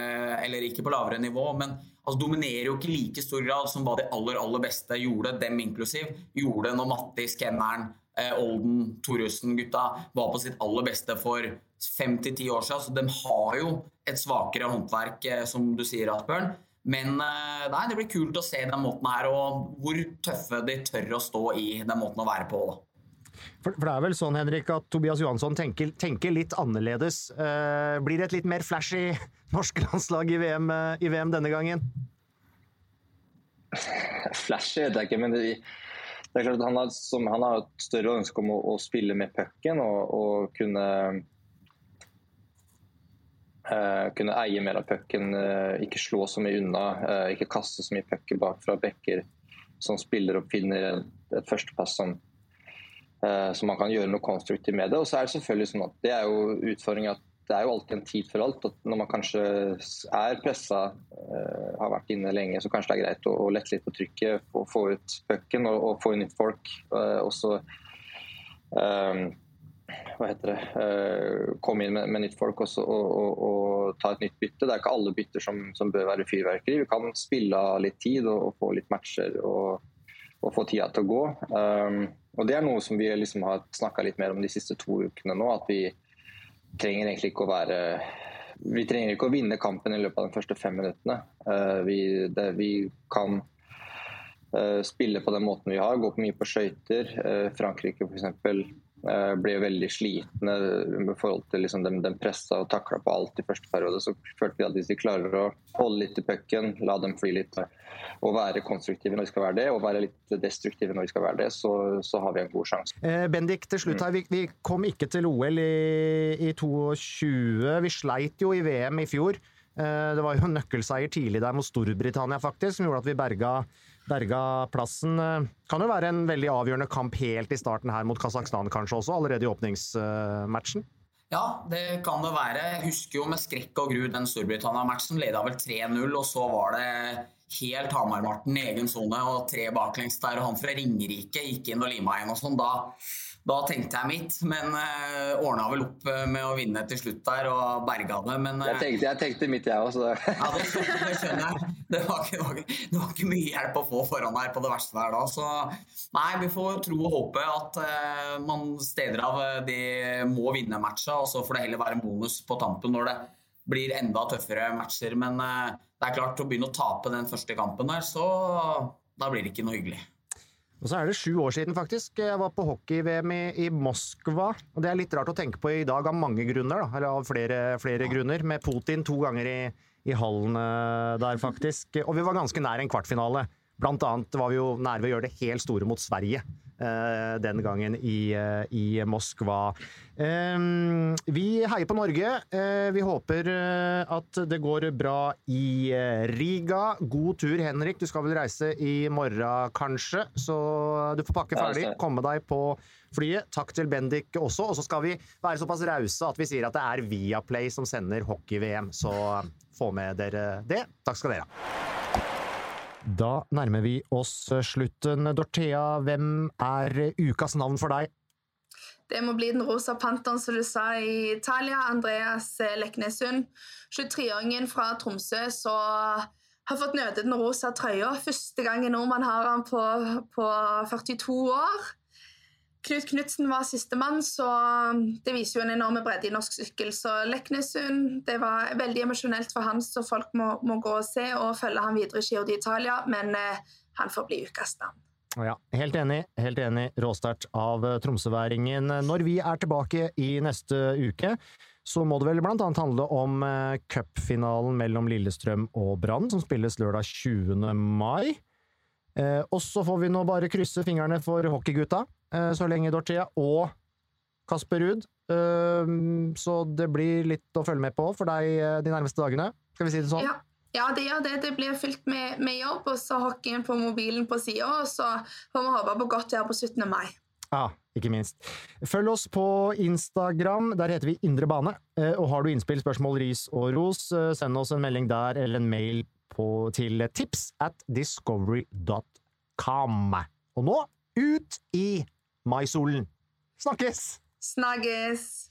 Eller ikke på lavere nivå, men altså dominerer jo ikke i like stor grad som hva de aller aller beste gjorde, dem inklusiv, gjorde når Mattis, Kenneren, eh, Olden, Thoresen-gutta var på sitt aller beste for fem til ti år siden. Så de har jo et svakere håndverk, eh, som du sier, Asbjørn. Men eh, nei, det blir kult å se den måten her, og hvor tøffe de tør å stå i den måten å være på. da. For, for, det er vel sånn, Henrik, at Tobias Johansson tenker, tenker litt annerledes. Uh, blir det et litt mer flashy norsk landslag i VM, uh, i VM denne gangen? Flashy vet jeg ikke, men det, det er klart han har, som, han har et større ønske om å, å spille med pucken og, og, kunne uh, kunne eie mer av pucken, uh, ikke slå så mye unna, uh, ikke kaste så mye pucker bak fra bekker som spiller og finner et, et førstepass som Eh, så man kan gjøre noe konstruktivt med det. Og så er det selvfølgelig sånn at det er jo utfordringen at det er jo alltid en tid for alt. at Når man kanskje er pressa, uh, har vært inne lenge, så kanskje det er greit å, lette litt på trykket, få, få ut pucken og, og, få inn nytt folk. Uh, og så uh, hva heter det, komme inn med, med nytt folk også, og, og, og, ta et nytt bytte. Det er ikke alle bytter som, som bør være fyrverkeri. Vi kan spille av litt tid og, få litt matcher og, få tida til å gå. Um, og Det er noe som vi liksom har snakka litt mer om de siste to ukene nå. At vi trenger egentlig ikke å være Vi trenger ikke å vinne kampen i løpet av de første fem minuttene. Uh, vi, det, vi, kan uh, spille på den måten vi har, gå på mye på skøyter. Uh, Frankrike f.eks. Uh, ble veldig slitne med forhold til liksom den, den pressa og takla på alt i første periode. Så følte vi at hvis de klarer å holde litt i pucken, la dem fly litt og være konstruktive når vi skal være det, og være litt destruktive når vi skal være det, så, så har vi en god sjanse. Eh, Bendik, til slutt her. Vi, vi, kom ikke til OL i, i 22. Vi sleit jo i VM i fjor. Eh, det var jo nøkkelseier tidlig der mot Storbritannia, faktisk, som gjorde at vi berga, berga plassen. Eh, kan jo være en veldig avgjørende kamp helt i starten her mot Kasakhstan kanskje også, allerede i åpningsmatchen? Ja, det kan det være. Jeg husker jo med skrekk og gru den Storbritannia-matchen. Leda vel 3-0, og så var det helt Hamar-Marten i egen sone og tre baklengs der. Og han fra Ringerike gikk inn og lima igjen og sånn. Da, da, tenkte jeg mitt, men uh, eh, ordna vel opp eh, med å vinne til slutt der og berga det. Men uh, jeg, tenkte, jeg, tenkte, mitt, jeg også. ja, det, det, skjønner jeg. Det var, ikke, det, var ikke, mye hjelp å få foran her på det verste der da. Så nei, vi får tro og håpe at uh, man steder av de må vinne matcha, og så får det heller være en bonus på tampen når det blir enda tøffere matcher. Men det er klart, å begynne å tape den første kampen der, så da blir det ikke noe hyggelig. Og så er det sju år siden, faktisk. Jeg var på hockey-VM i, i, Moskva. Og det er litt rart å tenke på i dag av mange grunner, da. Eller av flere, flere grunner. Med Putin to ganger i, i hallen der, faktisk. Og vi var ganske nær en kvartfinale. Blant annet var vi jo nær ved å gjøre det helt store mot Sverige. Eh, den gangen i, eh, i Moskva. Vi heier på Norge. Eh, vi håper at det går bra i Riga. God tur, Henrik. Du skal vel reise i morgen, kanskje? Så du får pakke ferdig, komme deg på flyet. Takk til Bendik også. Og så skal vi være såpass rause at vi sier at det er Viaplay som sender hockey-VM. Så få med dere det. Takk skal dere ha. Da nærmer vi oss slutten. Dorthea, hvem er ukas navn for deg? Det må bli den rosa panteren, som du sa, i Italia. Andreas Leknesund. 23-åringen fra Tromsø som har fått nøde den rosa trøya. Første gang en nordmann har han på, på 42 år. Knut Knutsen var sistemann, så det viser jo en enorm bredde i norsk sykkel. Så Leknesund det var veldig emosjonelt for han, så folk må, må, gå og se og følge han videre i Giro d'Italia. Men eh, han får bli ukas navn. Ja, helt enig. Helt enig. Råstart av eh, tromsøværingen. Når vi er tilbake i neste uke, så må det vel blant annet handle om eh, cupfinalen mellom Lillestrøm og Brann, som spilles lørdag 20. mai. Eh, og så får vi nå bare krysse fingrene for hockeygutta så lenge, Dorthea, og Kasper Ruud. Eh, så det blir litt å følge med på for deg eh, de nærmeste dagene. Skal vi si det sånn? Ja. Ja, det gjør det. Det blir fylt med, med jobb, og så hockeyen på mobilen på sida. Og så får vi håpe på godt vær på 17. mai. Ja, ikke minst. Følg oss på Instagram. Der heter vi Indre bane. Eh, og har du innspill, spørsmål, ris og ros, send oss en melding der eller en mail på, til tips at discovery.com. Og nå ut i maisolen! Snakkes! Snakkes!